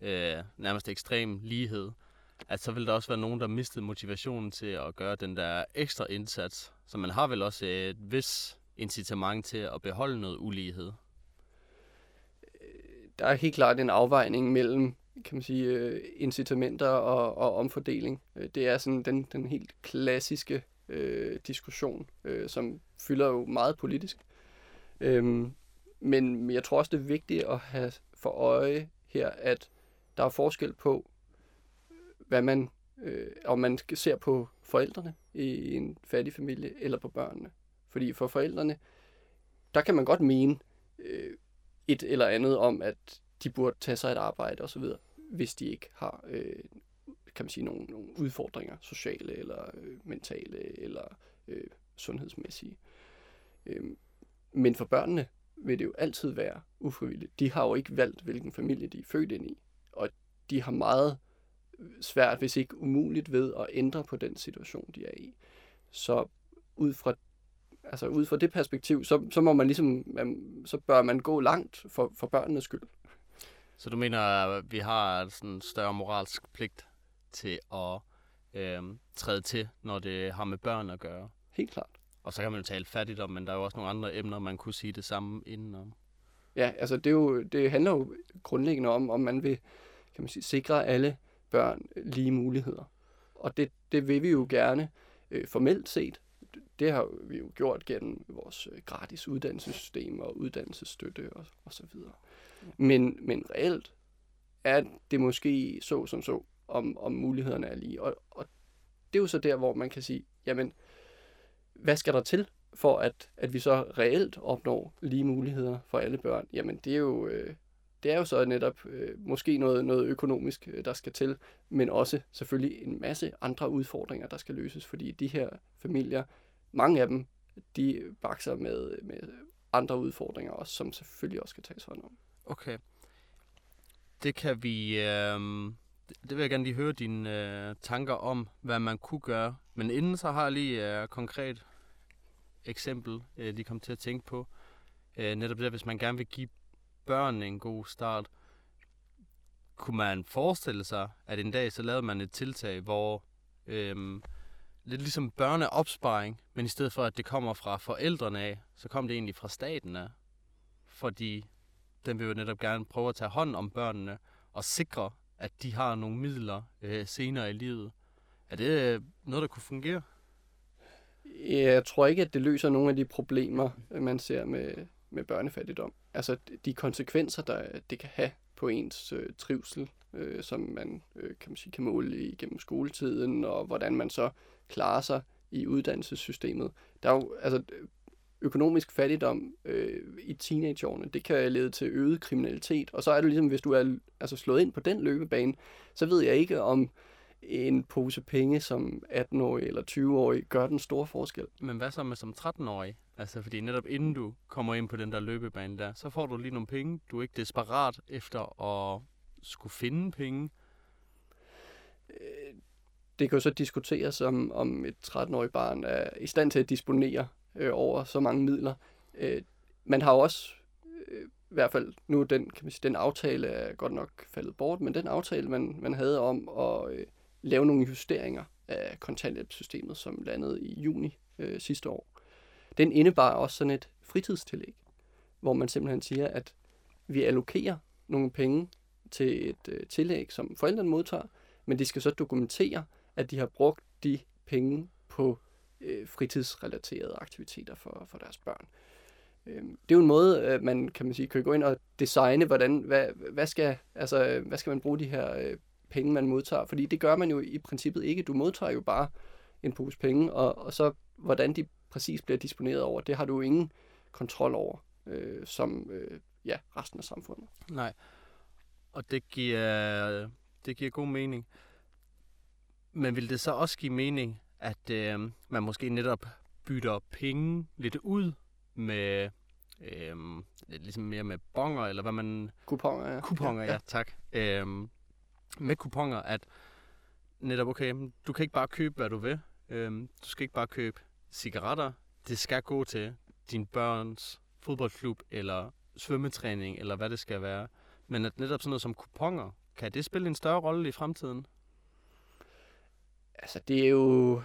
øh, nærmest ekstrem lighed, at så vil der også være nogen, der mistede motivationen til at gøre den der ekstra indsats. Så man har vel også et vis incitament til at beholde noget ulighed der er helt klart en afvejning mellem kan man sige, øh, incitamenter og, og omfordeling. Øh, det er sådan den, den helt klassiske øh, diskussion, øh, som fylder jo meget politisk. Øhm, men jeg tror også, det er vigtigt at have for øje her, at der er forskel på, hvad man, øh, om man ser på forældrene i en fattig familie, eller på børnene. Fordi for forældrene, der kan man godt mene, øh, et eller andet om, at de burde tage sig et arbejde osv., hvis de ikke har øh, kan man sige, nogle, nogle udfordringer, sociale eller øh, mentale eller øh, sundhedsmæssige. Øh, men for børnene vil det jo altid være ufrivilligt. De har jo ikke valgt, hvilken familie de er født ind i, og de har meget svært, hvis ikke umuligt, ved at ændre på den situation, de er i. Så ud fra altså ud fra det perspektiv, så, så må man ligesom, man, så bør man gå langt for, for børnenes skyld. Så du mener, at vi har sådan en større moralsk pligt til at øh, træde til, når det har med børn at gøre? Helt klart. Og så kan man jo tale fattigdom, men der er jo også nogle andre emner, man kunne sige det samme indenom. Ja, altså det, er jo, det handler jo grundlæggende om, om man vil kan man sige, sikre alle børn lige muligheder. Og det, det vil vi jo gerne øh, formelt set, det har vi jo gjort gennem vores øh, gratis uddannelsessystem og uddannelsesstøtte og, og så videre. Men, men reelt er det måske så som så, om, om mulighederne er lige. Og, og det er jo så der, hvor man kan sige, jamen, hvad skal der til, for at, at vi så reelt opnår lige muligheder for alle børn? Jamen, det er jo, øh, det er jo så netop øh, måske noget, noget økonomisk, der skal til, men også selvfølgelig en masse andre udfordringer, der skal løses, fordi de her familier mange af dem, de bakser med, med andre udfordringer også, som selvfølgelig også skal tages hånd om. Okay. Det kan vi... Øh, det vil jeg gerne lige høre dine øh, tanker om, hvad man kunne gøre. Men inden så har jeg lige øh, et øh, konkret eksempel, øh, lige kom til at tænke på. øh, netop det, hvis man gerne vil give børn en god start, kunne man forestille sig, at en dag så lavede man et tiltag, hvor Øh, lidt ligesom børneopsparing, men i stedet for, at det kommer fra forældrene af, så kom det egentlig fra staten af. Fordi den vil jo netop gerne prøve at tage hånd om børnene og sikre, at de har nogle midler øh, senere i livet. Er det øh, noget, der kunne fungere? Jeg tror ikke, at det løser nogle af de problemer, man ser med, med børnefattigdom. Altså de konsekvenser, der det kan have på ens øh, trivsel, øh, som man øh, kan, man sige, kan måle igennem skoletiden, og hvordan man så klarer sig i uddannelsessystemet. Der er jo, altså, økonomisk fattigdom øh, i teenageårene, det kan lede til øget kriminalitet, og så er det ligesom, hvis du er altså, slået ind på den løbebane, så ved jeg ikke, om en pose penge som 18-årig eller 20-årig gør den store forskel. Men hvad så med som 13-årig? Altså, fordi netop inden du kommer ind på den der løbebane der, så får du lige nogle penge. Du er ikke desperat efter at skulle finde penge. Det kan jo så diskuteres, om, om et 13-årigt barn er i stand til at disponere øh, over så mange midler. Øh, man har jo også, øh, i hvert fald nu den, kan man sige, den aftale er godt nok faldet bort, men den aftale, man, man havde om at øh, lave nogle justeringer af kontanthjælpssystemet, som landede i juni øh, sidste år, den indebar også sådan et fritidstillæg, hvor man simpelthen siger, at vi allokerer nogle penge til et øh, tillæg, som forældrene modtager, men de skal så dokumentere, at de har brugt de penge på øh, fritidsrelaterede aktiviteter for, for deres børn. Øh, det er jo en måde, øh, man kan man sige, kan gå ind og designe, hvordan, hvad, hvad, skal, altså, hvad skal man bruge de her øh, penge, man modtager? Fordi det gør man jo i princippet ikke. Du modtager jo bare en pose penge, og, og så hvordan de præcis bliver disponeret over, det har du jo ingen kontrol over, øh, som øh, ja, resten af samfundet. Nej, og det giver, det giver god mening. Men vil det så også give mening, at øh, man måske netop bytter penge lidt ud med øh, ligesom mere med bonger, eller hvad man... Kuponger, ja. Kuponger, ja, ja tak. Øh, med kuponer, at netop, okay, du kan ikke bare købe, hvad du vil. Øhm, du skal ikke bare købe cigaretter. Det skal gå til din børns fodboldklub, eller svømmetræning, eller hvad det skal være. Men at netop sådan noget som kuponer, kan det spille en større rolle i fremtiden? altså det er jo,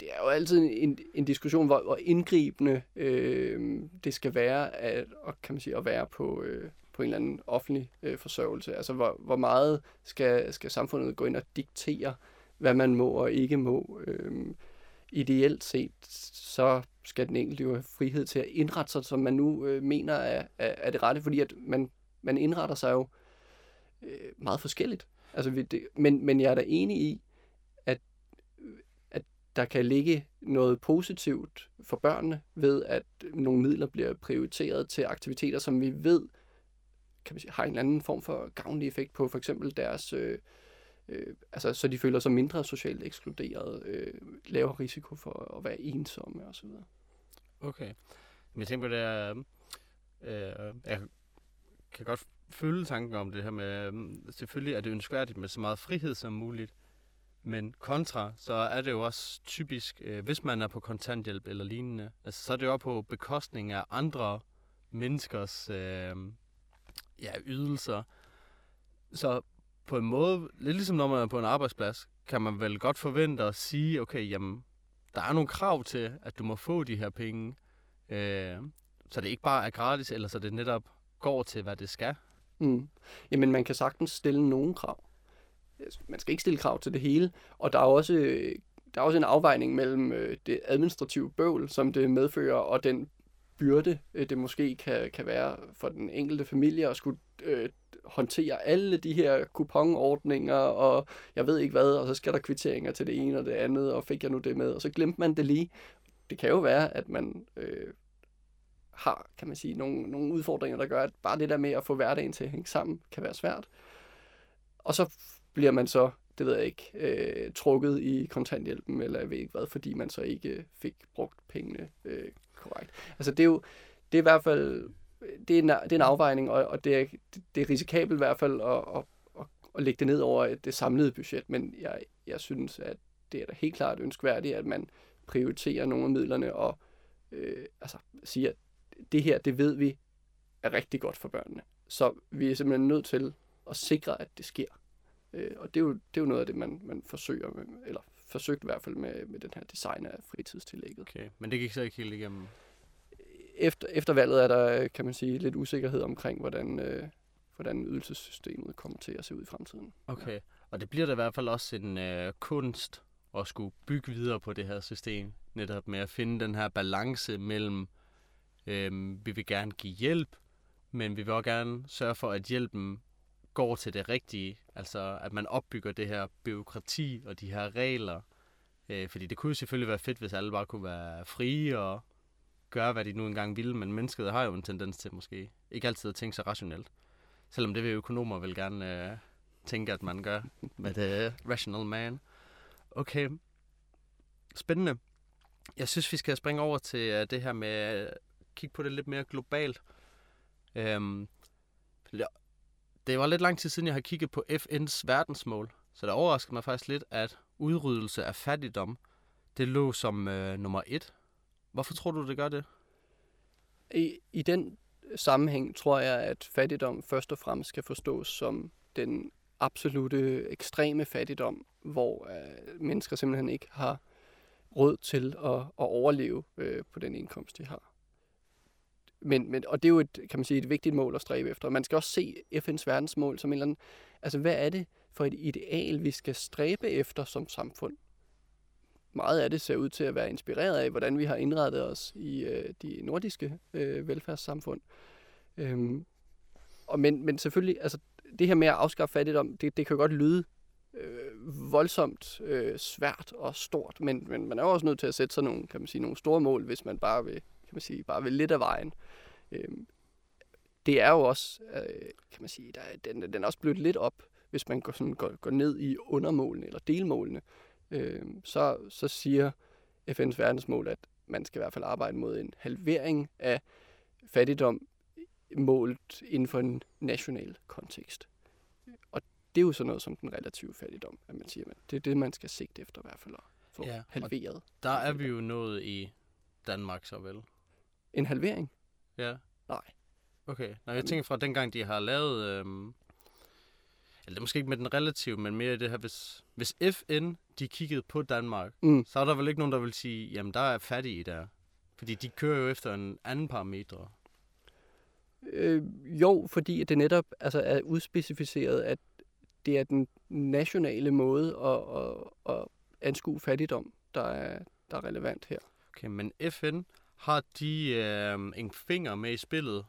det er jo altid en, en diskussion, hvor, hvor indgribende øh, det skal være at, og kan man sige, at være på, øh, på en eller anden offentlig øh, forsørgelse. Altså hvor, hvor meget skal, skal samfundet gå ind og diktere, hvad man må og ikke må. Øh, ideelt set, så skal den enkelte jo have frihed til at indrette sig, som man nu øh, mener er, er, er det rette, fordi at man, man indretter sig jo øh, meget forskelligt. Altså, det, men, men jeg er da enig i, at, at der kan ligge noget positivt for børnene ved, at nogle midler bliver prioriteret til aktiviteter, som vi ved kan man sige, har en eller anden form for gavnlig effekt på for eksempel deres, øh, øh, altså så de føler sig mindre socialt ekskluderet, øh, lavere risiko for at være ensomme osv. Okay. Men jeg tænker på det er, øh, øh, jeg kan godt følge tanken om det her med, øh, selvfølgelig er det ønskværdigt med så meget frihed som muligt, men kontra, så er det jo også typisk, øh, hvis man er på kontanthjælp eller lignende, altså, så er det jo på bekostning af andre menneskers øh, ja, ydelser. Så på en måde, lidt ligesom når man er på en arbejdsplads, kan man vel godt forvente at sige, okay, jamen, der er nogle krav til, at du må få de her penge. Øh, så det ikke bare er gratis, eller så det netop går til, hvad det skal. Mm. Jamen, man kan sagtens stille nogle krav man skal ikke stille krav til det hele, og der er også, øh, der er også en afvejning mellem øh, det administrative bøvl, som det medfører, og den byrde, øh, det måske kan, kan være for den enkelte familie at skulle øh, håndtere alle de her kuponordninger, og jeg ved ikke hvad, og så skal der kvitteringer til det ene og det andet, og fik jeg nu det med, og så glemte man det lige. Det kan jo være, at man øh, har, kan man sige, nogle, nogle udfordringer, der gør, at bare det der med at få hverdagen til at hænge sammen, kan være svært. Og så bliver man så, det ved jeg ikke, øh, trukket i kontanthjælpen, eller jeg ved ikke hvad, fordi man så ikke øh, fik brugt pengene øh, korrekt. Altså det er jo, det er i hvert fald, det er en, det er en afvejning, og, og det, er, det er risikabelt i hvert fald at, at, at, at lægge det ned over øh, det samlede budget, men jeg, jeg synes, at det er da helt klart ønskværdigt, at man prioriterer nogle af midlerne og øh, altså siger, at det her, det ved vi, er rigtig godt for børnene. Så vi er simpelthen nødt til at sikre, at det sker. Øh, og det er, jo, det er jo noget af det, man, man forsøger, med, eller forsøgt i hvert fald med, med den her design af fritidstillægget. Okay, men det gik så ikke helt igennem. Efter, efter valget er der, kan man sige, lidt usikkerhed omkring, hvordan, øh, hvordan ydelsessystemet kommer til at se ud i fremtiden. Okay, ja. og det bliver da i hvert fald også en øh, kunst at skulle bygge videre på det her system. Netop med at finde den her balance mellem, øh, vi vil gerne give hjælp, men vi vil også gerne sørge for, at hjælpen går til det rigtige. Altså, at man opbygger det her byråkrati og de her regler. Øh, fordi det kunne jo selvfølgelig være fedt, hvis alle bare kunne være frie og gøre, hvad de nu engang ville, men mennesket har jo en tendens til måske ikke altid at tænke så rationelt. Selvom det vil økonomer vel gerne øh, tænke, at man gør med det øh, rational man. Okay. Spændende. Jeg synes, vi skal springe over til øh, det her med at kigge på det lidt mere globalt. Øhm, det var lidt lang tid siden, jeg har kigget på FN's verdensmål, så det overraskede mig faktisk lidt, at udryddelse af fattigdom, det lå som øh, nummer et. Hvorfor tror du, det gør det? I, I den sammenhæng tror jeg, at fattigdom først og fremmest skal forstås som den absolute ekstreme fattigdom, hvor øh, mennesker simpelthen ikke har råd til at, at overleve øh, på den indkomst, de har. Men, men, og det er jo et, kan man sige, et vigtigt mål at stræbe efter. Man skal også se FN's verdensmål som en eller anden, altså hvad er det for et ideal, vi skal stræbe efter som samfund? Meget af det ser ud til at være inspireret af, hvordan vi har indrettet os i øh, de nordiske øh, velfærdssamfund. Øhm, og men, men selvfølgelig, altså det her med at afskaffe fattigdom, det, det kan godt lyde øh, voldsomt øh, svært og stort, men, men man er jo også nødt til at sætte sig nogle, kan man sige, nogle store mål, hvis man bare vil, man sige, bare vil lidt af vejen. Øh, det er jo også, øh, kan man sige, der, den, den er også blødt lidt op, hvis man går, sådan, går, går ned i undermålene eller delmålene. Øh, så, så siger FN's verdensmål, at man skal i hvert fald arbejde mod en halvering af fattigdom målt inden for en national kontekst. Og det er jo sådan noget som den relative fattigdom, at man siger, at det er det, man skal sigte efter i hvert fald at få ja, halveret. Der er vi jo nået i Danmark så vel. En halvering? Ja. Nej. Okay. Nå, jeg tænker fra dengang, de har lavet... Øhm, eller det er måske ikke med den relative, men mere det her, hvis, hvis FN, de kiggede på Danmark, mm. så er der vel ikke nogen, der vil sige, jamen der er fattige der. Fordi de kører jo efter en anden parametre. Øh, jo, fordi det netop altså, er udspecificeret, at det er den nationale måde at, at, at anskue fattigdom, der er, der er relevant her. Okay, men FN har de øh, en finger med i spillet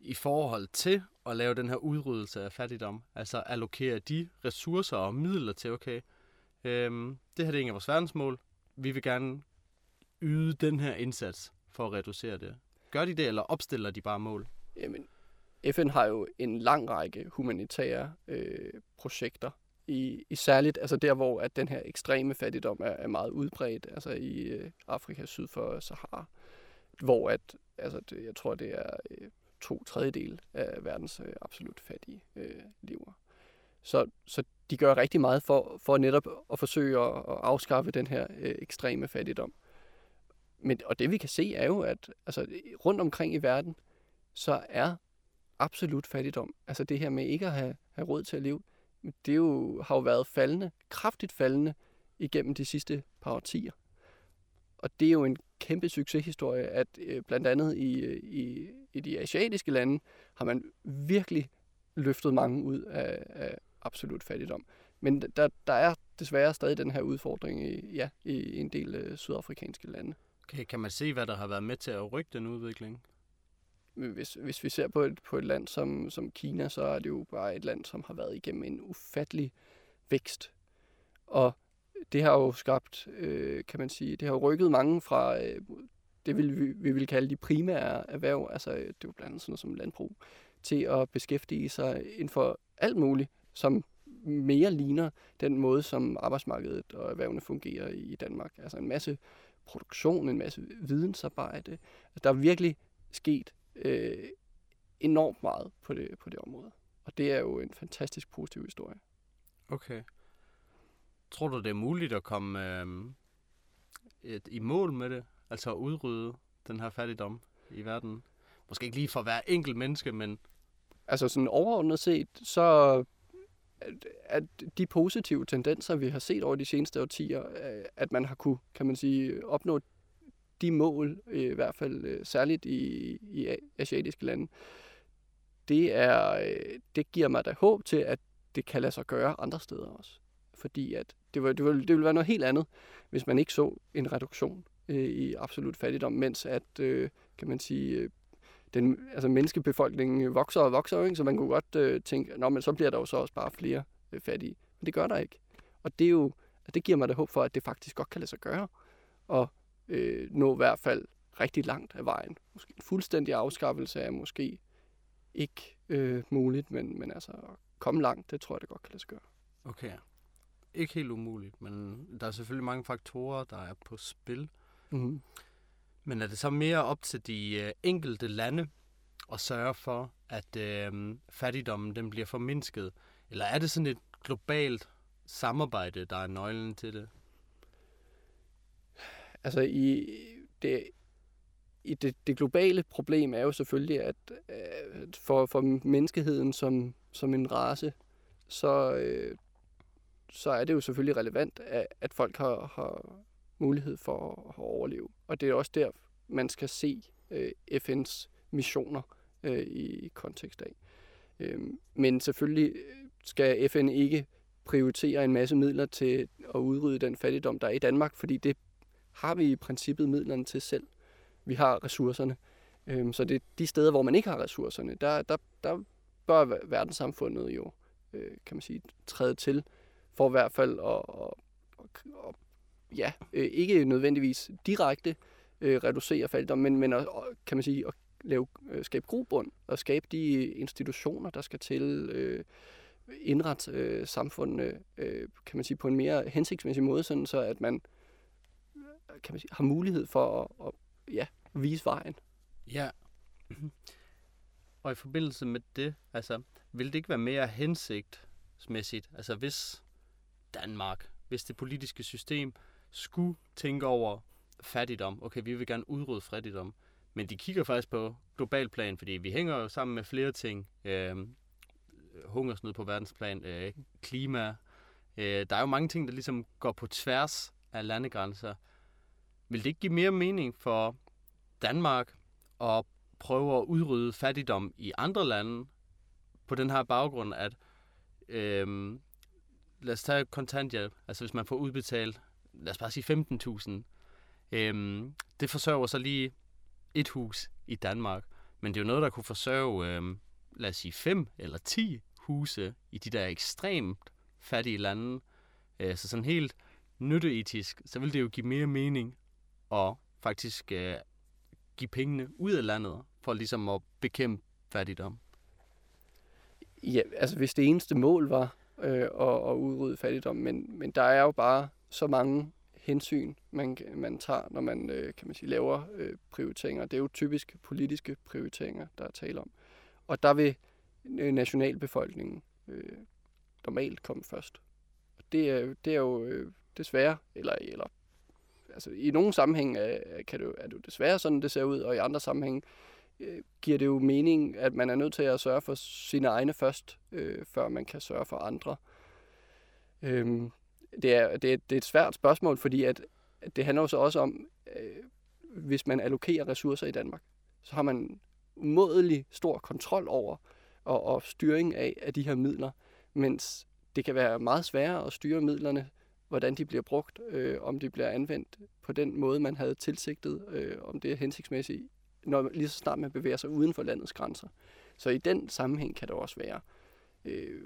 i forhold til at lave den her udryddelse af fattigdom? Altså allokere de ressourcer og midler til, okay, øh, det her det er en af vores verdensmål, vi vil gerne yde den her indsats for at reducere det. Gør de det, eller opstiller de bare mål? Jamen, FN har jo en lang række humanitære øh, projekter, i, i særligt altså der, hvor at den her ekstreme fattigdom er, er meget udbredt, altså i øh, Afrika syd for Sahara, hvor at, altså det, jeg tror, det er øh, to tredjedel af verdens øh, absolut fattige øh, lever. Så, så de gør rigtig meget for, for netop at forsøge at, at afskaffe den her øh, ekstreme fattigdom. Men, og det vi kan se er jo, at altså, rundt omkring i verden, så er absolut fattigdom, altså det her med ikke at have, have råd til at leve, det jo, har jo været faldende, kraftigt faldende igennem de sidste par årtier. Og det er jo en kæmpe succeshistorie, at øh, blandt andet i, i, i de asiatiske lande har man virkelig løftet mange ud af, af absolut fattigdom. Men der, der er desværre stadig den her udfordring i, ja, i en del øh, sydafrikanske lande. Okay, kan man se, hvad der har været med til at rykke den udvikling? hvis, hvis vi ser på et, på et land som, som Kina, så er det jo bare et land, som har været igennem en ufattelig vækst. Og det har jo skabt, øh, kan man sige, det har jo rykket mange fra øh, det, vil vi, vi vil kalde de primære erhverv, altså øh, det er jo blandt andet sådan noget som landbrug, til at beskæftige sig inden for alt muligt, som mere ligner den måde, som arbejdsmarkedet og erhvervene fungerer i Danmark. Altså en masse produktion, en masse vidensarbejde. Altså, der er virkelig sket øh, enormt meget på det, på det område. Og det er jo en fantastisk positiv historie. Okay. Tror du, det er muligt at komme øh, et, i mål med det? Altså at udrydde den her fattigdom i verden? Måske ikke lige for hver enkelt menneske, men... Altså sådan overordnet set, så at, at de positive tendenser, vi har set over de seneste årtier, øh, at man har kunne, kan man sige, opnå de mål, i hvert fald øh, særligt i, i asiatiske lande, det, er, øh, det giver mig da håb til, at det kan lade sig gøre andre steder også. Fordi at det, var, det, var, det ville være noget helt andet, hvis man ikke så en reduktion øh, i absolut fattigdom, mens at, øh, kan man sige, øh, den, altså menneskebefolkningen vokser og vokser, ikke? så man kunne godt øh, tænke, Nå, men så bliver der jo så også bare flere øh, fattige. Men det gør der ikke. Og det er jo, det giver mig da håb for, at det faktisk godt kan lade sig gøre, og øh, nå i hvert fald rigtig langt af vejen. Måske en fuldstændig afskaffelse er måske ikke øh, muligt, men, men altså at komme langt, det tror jeg, det godt kan lade sig gøre. Okay. Ikke helt umuligt, men der er selvfølgelig mange faktorer, der er på spil. Mm-hmm. Men er det så mere op til de øh, enkelte lande at sørge for, at øh, fattigdommen den bliver formindsket? Eller er det sådan et globalt samarbejde, der er nøglen til det? Altså i det, i det, det globale problem er jo selvfølgelig, at øh, for, for menneskeheden som, som en race, så, øh, så er det jo selvfølgelig relevant, at, at folk har, har mulighed for at, at overleve. Og det er også der, man skal se øh, FN's missioner øh, i kontekst af. Øh, men selvfølgelig øh, skal FN ikke prioritere en masse midler til at udrydde den fattigdom, der er i Danmark, fordi det har vi i princippet midlerne til selv. Vi har ressourcerne. Øh, så det er de steder, hvor man ikke har ressourcerne, der, der, der bør verdenssamfundet jo, øh, kan man sige, træde til, for i hvert fald at, at, at, ja, øh, ikke nødvendigvis direkte øh, reducere fattigdom, men, men at, kan man sige, at lave, øh, skabe grobund og skabe de institutioner, der skal til øh, indret øh, samfundene, øh, kan man sige, på en mere hensigtsmæssig måde, sådan så at man, kan man sige, har mulighed for at, at ja, vise vejen. Ja. Og i forbindelse med det, altså, vil det ikke være mere hensigtsmæssigt, altså hvis Danmark, hvis det politiske system skulle tænke over fattigdom. Okay, vi vil gerne udrydde fattigdom. Men de kigger faktisk på global plan, fordi vi hænger jo sammen med flere ting. Øh, hungersnød på verdensplan, øh, klima. Øh, der er jo mange ting, der ligesom går på tværs af landegrænser. Vil det ikke give mere mening for Danmark at prøve at udrydde fattigdom i andre lande på den her baggrund, at øh, lad os tage kontanthjælp. Altså hvis man får udbetalt, lad os bare sige 15.000 Øhm, det forsørger så lige et hus i Danmark, men det er jo noget, der kunne forsørge, øhm, lad os sige, fem eller ti huse i de der ekstremt fattige lande. Øh, så sådan helt nytteetisk, så vil det jo give mere mening at faktisk øh, give pengene ud af landet, for ligesom at bekæmpe fattigdom. Ja, altså hvis det eneste mål var øh, at, at udrydde fattigdom, men, men der er jo bare så mange hensyn, man, man tager, når man, øh, kan man sige, laver øh, prioriteringer. Det er jo typisk politiske prioriteringer, der er tale om. Og der vil øh, nationalbefolkningen øh, normalt komme først. Og det er, det er jo øh, desværre, eller, eller altså i nogle sammenhæng er, øh, kan det jo, er det jo desværre sådan, det ser ud, og i andre sammenhæng øh, Øh, giver det jo mening, at man er nødt til at sørge for sine egne først, øh, før man kan sørge for andre. Øhm, det er, det, er, det er et svært spørgsmål, fordi at, at det handler jo så også om, øh, hvis man allokerer ressourcer i Danmark, så har man umådelig stor kontrol over og, og styring af, af de her midler, mens det kan være meget sværere at styre midlerne, hvordan de bliver brugt, øh, om de bliver anvendt på den måde, man havde tilsigtet, øh, om det er hensigtsmæssigt, når lige så snart man bevæger sig uden for landets grænser. Så i den sammenhæng kan det også være øh,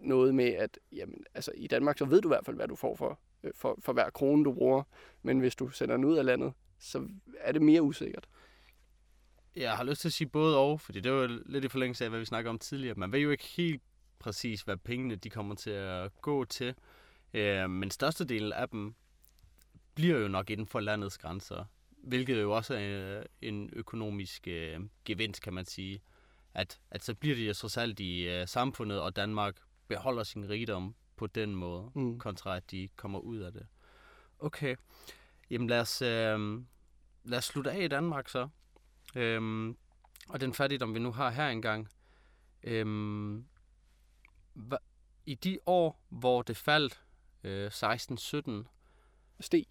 noget med, at jamen, altså, i Danmark, så ved du i hvert fald, hvad du får for, øh, for, for hver krone, du bruger. Men hvis du sender den ud af landet, så er det mere usikkert. Jeg har lyst til at sige både og, fordi det var lidt i forlængelse af, hvad vi snakker om tidligere. Man ved jo ikke helt præcis, hvad pengene de kommer til at gå til. Øh, men størstedelen af dem bliver jo nok inden for landets grænser, hvilket jo også er en økonomisk øh, gevinst, kan man sige. At, at så bliver det jo trods alt i øh, samfundet, og Danmark beholder sin rigdom på den måde, mm. kontra at de kommer ud af det. Okay, jamen lad os, øh, lad os slutte af i Danmark så. Øhm, og den fattigdom, vi nu har her engang, øhm, hva, i de år, hvor det faldt, øh, 16-17, Steg.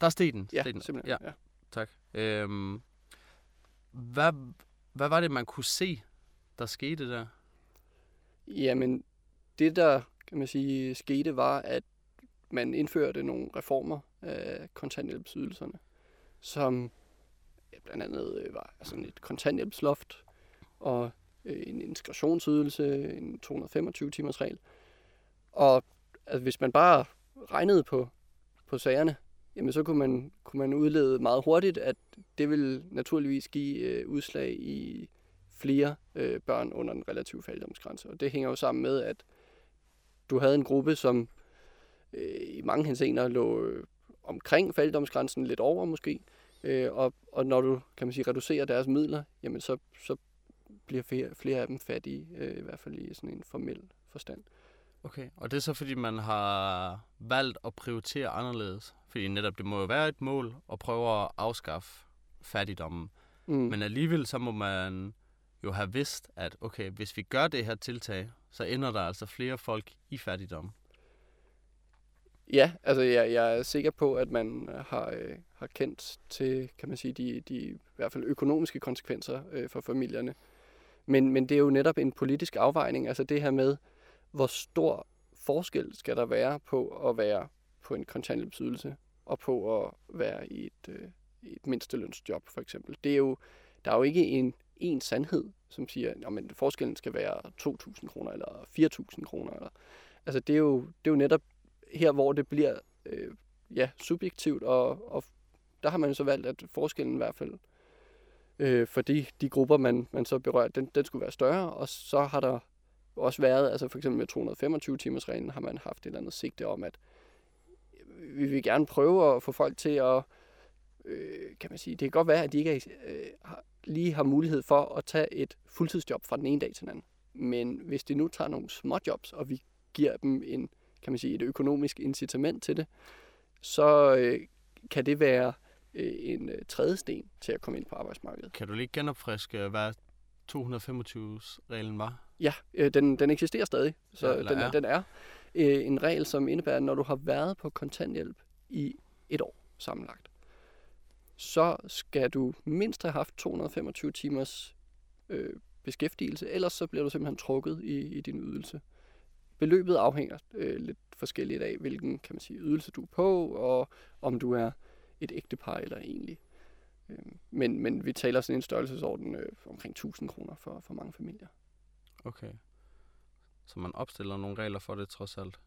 der steg den. Ja, steg den. simpelthen. Ja, Ja tak. Øhm, hvad, hvad var det, man kunne se, der skete der? Jamen, det der, kan man sige, skete, var, at man indførte nogle reformer af kontanthjælpsydelserne, som blandt andet øh, var sådan et kontanthjælpsloft og øh, en integrationsydelse, en 225-timers regel. Og altså, hvis man bare regnede på, på sagerne, jamen så kunne man, kunne man udlede meget hurtigt, at det vil naturligvis give øh, udslag i flere øh, børn under en relativ fattigdomsgrænse. Og det hænger jo sammen med, at du havde en gruppe, som øh, i mange henseender lå øh, omkring fattigdomsgrænsen, lidt over måske. Øh, og, og når du, kan man sige, reducerer deres midler, jamen så, så bliver flere, flere af dem fattige, øh, i hvert fald i sådan en formel forstand. Okay, og det er så fordi, man har valgt at prioritere anderledes. Fordi netop det må jo være et mål at prøve at afskaffe fattigdommen. Mm. Men alligevel så må man jo have vidst, at okay, hvis vi gør det her tiltag, så ender der altså flere folk i fattigdom. Ja, altså jeg, jeg er sikker på, at man har, øh, har kendt til, kan man sige, de, de i hvert fald økonomiske konsekvenser øh, for familierne. Men, men det er jo netop en politisk afvejning, altså det her med, hvor stor forskel skal der være på at være på en kontanthjælpsydelse og på at være i et, øh, et mindstelønsjob for eksempel. Det er jo, der er jo ikke en, en sandhed, som siger, at forskellen skal være 2.000 kroner eller 4.000 kroner. Eller, altså det er, jo, det er jo netop her, hvor det bliver øh, ja, subjektivt, og, og der har man jo så valgt, at forskellen i hvert fald øh, for de, de grupper, man, man så berører, den, den skulle være større, og så har der også været, altså for eksempel med 225 timers reglen, har man haft et eller andet sigte om, at øh, vi vil gerne prøve at få folk til at, øh, kan man sige, det kan godt være, at de ikke er, øh, lige har mulighed for at tage et fuldtidsjob fra den ene dag til den anden. Men hvis de nu tager nogle små jobs, og vi giver dem en, kan man sige, et økonomisk incitament til det, så øh, kan det være øh, en øh, tredje sten til at komme ind på arbejdsmarkedet. Kan du lige genopfriske, hvad 225-reglen var? Ja, øh, den, den eksisterer stadig, så Ja, den, er. er. den er øh, en regel, som indebærer, at når du har været på kontanthjælp i et år sammenlagt, så skal du mindst have haft 225 timers øh, beskæftigelse, ellers så bliver du simpelthen trukket i, i din ydelse. Beløbet afhænger øh, lidt forskelligt af, hvilken kan man sige, ydelse du er på, og om du er et ægtepar eller egentlig. Øh, men, men vi taler sådan en størrelsesorden øh, omkring 1000 kroner for, for mange familier. Okay. Så man opstiller nogle regler for det trods alt.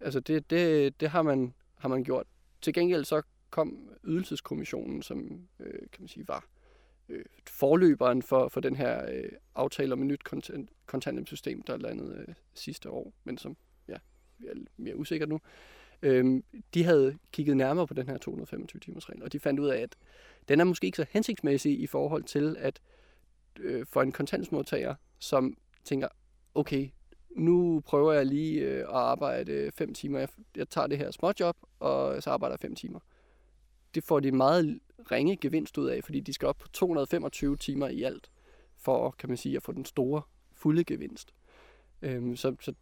Altså det, det, det har, man, har man gjort. Til gengæld så kom ydelseskommissionen, som øh, kan man sige var øh, forløberen for, for den her øh, aftale om et nyt kontant, kontanthjælpssystem, der landede øh, sidste år, men som ja, vi er mere usikkert nu. Øhm, de havde kigget nærmere på den her 225 timers regel, og de fandt ud af, at den er måske ikke så hensigtsmæssig i forhold til, at øh, for en kontantsmodtager, som tænker, okay, nu prøver jeg lige øh, at arbejde 5 timer. Jeg, jeg tager det her småjob, og så arbejder jeg 5 timer. Det får de meget ringe gevinst ud af, fordi de skal op på 225 timer i alt, for kan man sige, at få den store, fulde gevinst. Øhm, så, så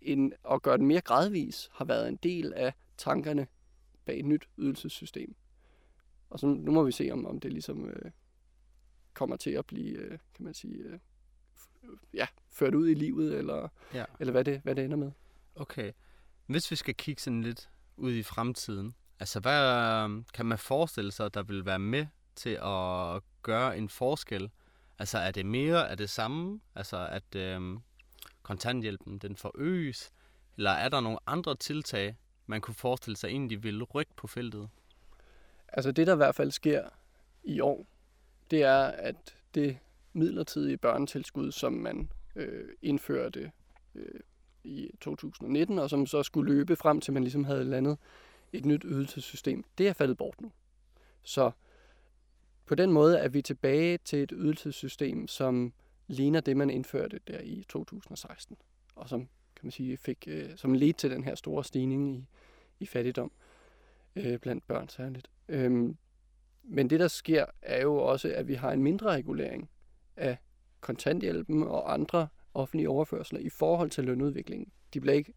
en, at gøre den mere gradvis har været en del af tankerne bag et nyt ydelsessystem. Og så nu må vi se, om, om det ligesom øh, kommer til at blive, øh, kan man sige, øh, ja, ført ud i livet, eller, Ja. eller hvad, det, hvad det ender med. Okay. Hvis vi skal kigge sådan lidt ud i fremtiden, altså hvad kan man forestille sig, der vil være med til at gøre en forskel? Altså er det mere af det samme? Altså at øhm, kontanthjælpen den forøges? Eller er der nogle andre tiltag, man kunne forestille sig egentlig vil rykke på feltet? Altså det, der i hvert fald sker i år, det er, at det midlertidige børnetilskud, som man øh, indførte øh, i 2019, og som så skulle løbe frem til, man ligesom havde landet et nyt ydelsessystem, det er faldet bort nu. Så på den måde er vi tilbage til et ydelsessystem, som ligner det, man indførte der i 2016, og som kan man sige, fik, øh, som ledte til den her store stigning i, i fattigdom øh, blandt børn særligt. Øhm, men det, der sker, er jo også, at vi har en mindre regulering af kontanthjælpen og andre offentlige overførsler i forhold til lønudviklingen. De bliver ikke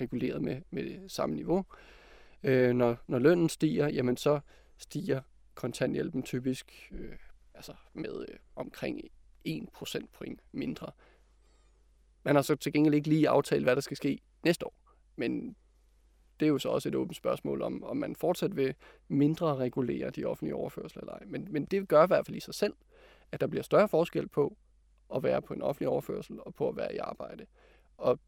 reguleret med, med samme niveau. Øh, når, når lønnen stiger, jamen så stiger kontanthjælpen typisk øh, altså med øh, omkring 1 procentpoint mindre. Man har så til gengæld ikke lige aftalt, hvad der skal ske næste år. Men det er jo så også et åbent spørgsmål om, om man fortsat vil mindre regulere de offentlige overførsler eller ej. Men, men det gør i hvert fald i sig selv, at der bliver større forskel på at være på en offentlig overførsel og på at være i arbejde. Og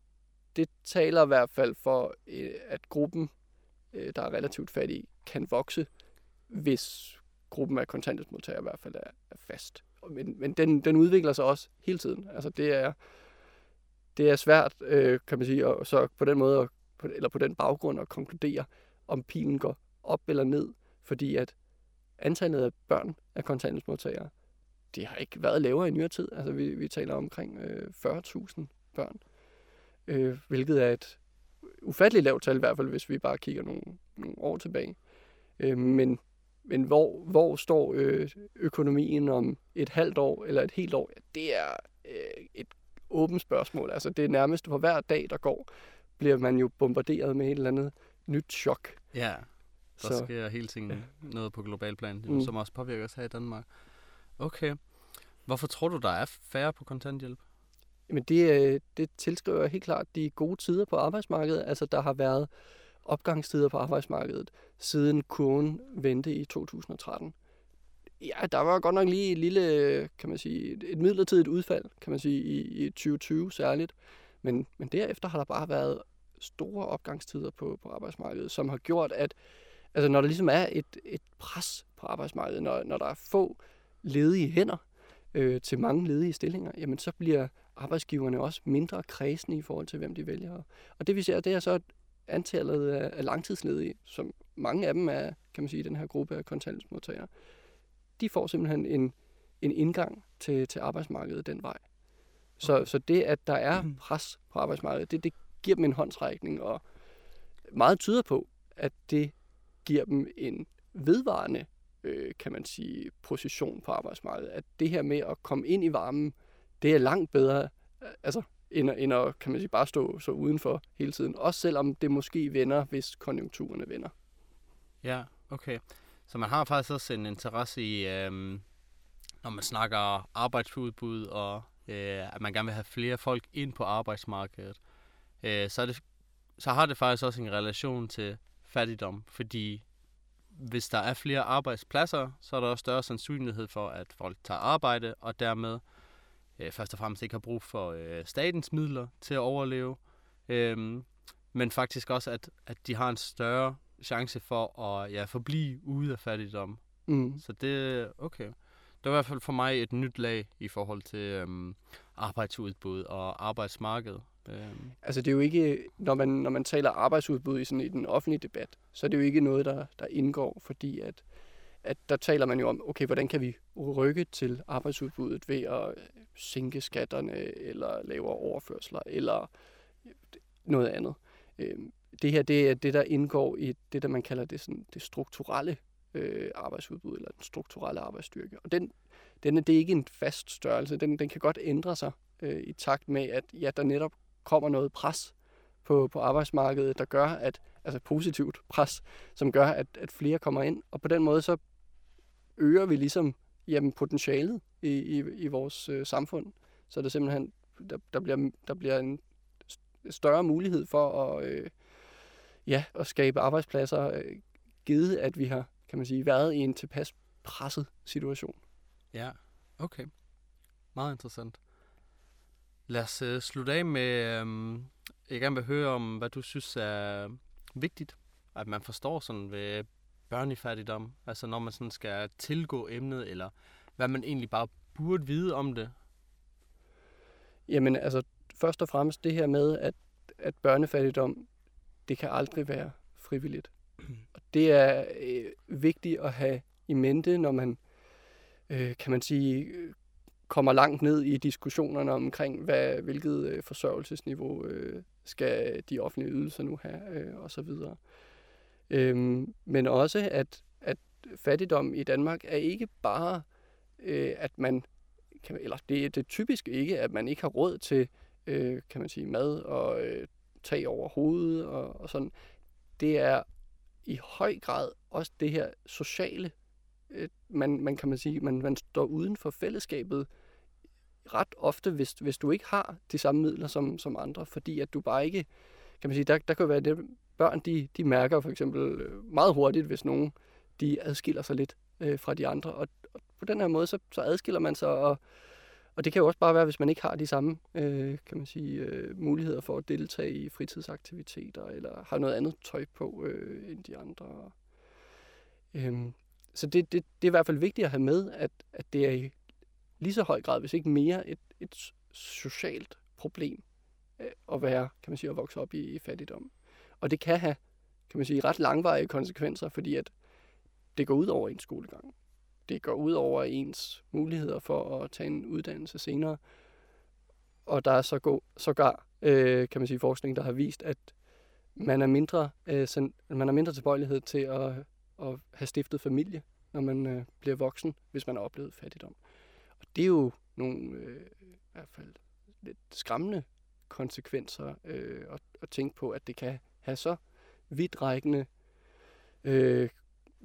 det taler i hvert fald for, øh, at gruppen, øh, der er relativt fattig, kan vokse, hvis gruppen af kontanthjælpsmodtagere i hvert fald er, er fast. Men, men den, den udvikler sig også hele tiden. Altså det er, det er svært, øh, kan man sige, og så på den måde, eller på den baggrund at konkludere, om pilen går op eller ned, fordi at antallet af børn af kontanthjælpsmodtagere, det har ikke været lavere i nyere tid. Altså vi, vi taler omkring øh, 40.000 børn, øh, hvilket er et ufatteligt lavt tal i hvert fald, hvis vi bare kigger nogle, nogle år tilbage. Øh, men men hvor, hvor står øh, økonomien om et halvt år eller et helt år? Det er øh, et åbent spørgsmål. Altså det er nærmest for hver dag, der går, bliver man jo bombarderet med et eller andet nyt chok. Ja, der så, sker hele tiden noget på global plan, mm. som også påvirker os her i Danmark. Okay. Hvorfor tror du, der er færre på kontanthjælp? Jamen det, øh, det tilskriver helt klart de gode tider på arbejdsmarkedet. Altså der har været opgangstider på arbejdsmarkedet, siden kurven vendte i 2013. Ja, der var godt nok lige et lille, kan man sige, et midlertidigt udfald, kan man sige, i, i 2020 særligt. Men, men derefter har der bare været store opgangstider på, på arbejdsmarkedet, som har gjort, at altså når der ligesom er et, et pres på arbejdsmarkedet, når, når der er få ledige hænder øh, til mange ledige stillinger, jamen så bliver arbejdsgiverne også mindre kredsende i forhold til, hvem de vælger. Og det vi ser, det er så, antallet af langtidsledige, som mange af dem er, kan man sige, den her gruppe af kontanthjælpsmodtagere, de får simpelthen en, en indgang til, til arbejdsmarkedet den vej. Så, okay. så det, at der er mm. pres på arbejdsmarkedet, det, det giver dem en håndsrækning, og meget tyder på, at det giver dem en vedvarende, øh, kan man sige, position på arbejdsmarkedet. At det her med at komme ind i varmen, det er langt bedre, øh, altså end, end at kan man sige, bare stå så udenfor hele tiden. Også selvom det måske vender, hvis konjunkturerne vender. Ja, okay. Så man har faktisk også en interesse i, øh, når man snakker arbejdsudbud, og øh, at man gerne vil have flere folk ind på arbejdsmarkedet, øh, så, er det, så har det faktisk også en relation til fattigdom, fordi hvis der er flere arbejdspladser, så er der også større sandsynlighed for, at folk tager arbejde, og dermed øh, først og fremmest ikke har brug for øh, statens midler til at overleve, øh, men faktisk også, at, at de har en større chance for at ja, forblive ude af fattigdom. Mm. Så det, okay. Det var i hvert fald for mig et nyt lag i forhold til øhm, arbejdsudbud og arbejdsmarked. Øhm. Altså det er jo ikke, når man, når man taler arbejdsudbud i, sådan, i den offentlige debat, så er det jo ikke noget, der, der indgår, fordi at at der taler man jo om, okay, hvordan kan vi rykke til arbejdsudbuddet ved at sænke skatterne, eller lavere overførsler, eller noget andet. Øhm, det her, det er det, der indgår i det, der man kalder det, sådan, det strukturelle øh, arbejdsudbud, eller den strukturelle arbejdsstyrke. Og den, den det er ikke en fast størrelse. Den, den kan godt ændre sig øh, i takt med, at ja, der netop kommer noget pres på, på arbejdsmarkedet, der gør, at altså positivt pres, som gør, at, at flere kommer ind. Og på den måde så øger vi ligesom jamen, potentialet i, i, i vores øh, samfund. Så der simpelthen, der, der, bliver, der bliver en større mulighed for at, øh, ja, at skabe arbejdspladser, øh, givet at vi har, kan man sige, været i en tilpas presset situation. Ja, okay. Meget interessant. Lad os øh, slutte af med, øh, jeg gerne vil høre om, hvad du synes er vigtigt, at man forstår sådan ved børnefattigdom? Altså når man sådan skal tilgå emnet, eller hvad man egentlig bare burde vide om det? Jamen altså, først og fremmest det her med, at, at børnefattigdom, det kan aldrig være frivilligt. Og det er øh, vigtigt at have i mente, når man, øh, kan man sige, kommer langt ned i diskussionerne omkring, hvad, hvilket øh, forsørgelsesniveau øh, skal de offentlige ydelser nu have, øh, og så videre. Øhm, men også, at, at fattigdom i Danmark er ikke bare, øh, at man, kan, eller det, det typisk ikke, at man ikke har råd til, øh, kan man sige, mad og øh, tag over hovedet og, og sådan. Det er i høj grad også det her sociale, øh, man, man kan man sige, man, man står uden for fællesskabet ret ofte, hvis, hvis du ikke har de samme midler som, som andre, fordi at du bare ikke, kan man sige, der, der kan være det, børn, de, de mærker for eksempel øh, meget hurtigt, hvis nogen, de adskiller sig lidt øh, fra de andre, og, og på den her måde, så, så adskiller man sig, og, og det kan jo også bare være, hvis man ikke har de samme, øh, kan man sige, øh, muligheder for at deltage i fritidsaktiviteter, eller har noget andet tøj på øh, end de andre. Øhm, så det, det, det er i hvert fald vigtigt at have med, at, at det er i lige så høj grad, hvis ikke mere, et, et socialt problem øh, at være, kan man sige, at vokse op i, i fattigdom. Og det kan have, kan man sige, ret langvarige konsekvenser, fordi at det går ud over ens skolegang. Det går ud over ens muligheder for at tage en uddannelse senere. Og der er så god, sågar, øh, kan man sige, forskning, der har vist, at man er mindre, øh, sen, man er mindre tilbøjelighed til at, at have stiftet familie, når man øh, bliver voksen, hvis man har oplevet fattigdom. Og det er jo nogle øh, i hvert fald lidt skræmmende konsekvenser øh, at, at tænke på, at det kan have så vidtrækkende øh,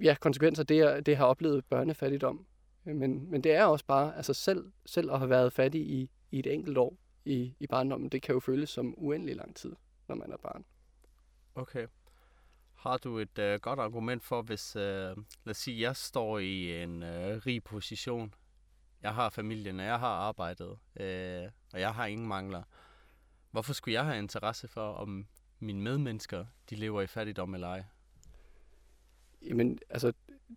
ja, konsekvenser, det, er, det har oplevet børnefattigdom. Men, men det er også bare, altså selv, selv at have været fattig i, i et enkelt år i, i barndommen, det kan jo føles som uendelig lang tid, når man er barn. Okay. Har du et øh, godt argument for, hvis, øh, lad os sige, jeg står i en øh, rig position, jeg har familien, og jeg har arbejdet, øh, og jeg har ingen mangler. Hvorfor skulle jeg have interesse for, om mine medmennesker, de lever i fattigdom eller ej? Jamen, altså,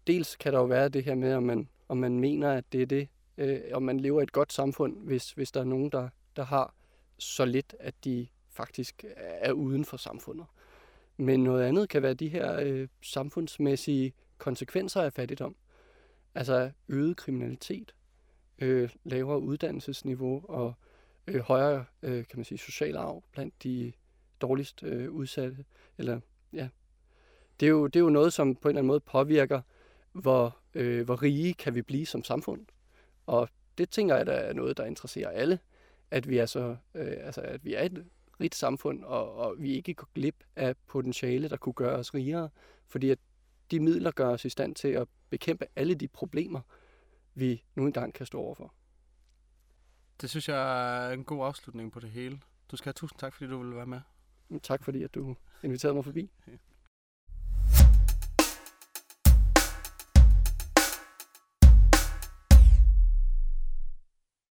dels kan der jo være det her med, om man, om man mener, at det er det, øh, om man lever i et godt samfund, hvis, hvis der er nogen, der, der har så lidt, at de faktisk er uden for samfundet. Men noget andet kan være de her øh, samfundsmæssige konsekvenser af fattigdom. Altså øget kriminalitet, øh, lavere uddannelsesniveau og øh, højere øh, kan man sige, social arv blandt de dårligst øh, udsatte. Eller, ja. det, er jo, det er jo noget, som på en eller anden måde påvirker, hvor, øh, hvor rige kan vi blive som samfund. Og det tænker jeg, der er noget, der interesserer alle, at vi er, så, øh, altså, at vi er et rigt samfund, og, og vi ikke går glip af potentiale, der kunne gøre os rigere, fordi at de midler gør os i stand til at bekæmpe alle de problemer, vi nu engang kan stå overfor. Det synes jeg er en god afslutning på det hele. Du skal have tusind tak, fordi du ville være med. Tak fordi, at du inviterede mig forbi.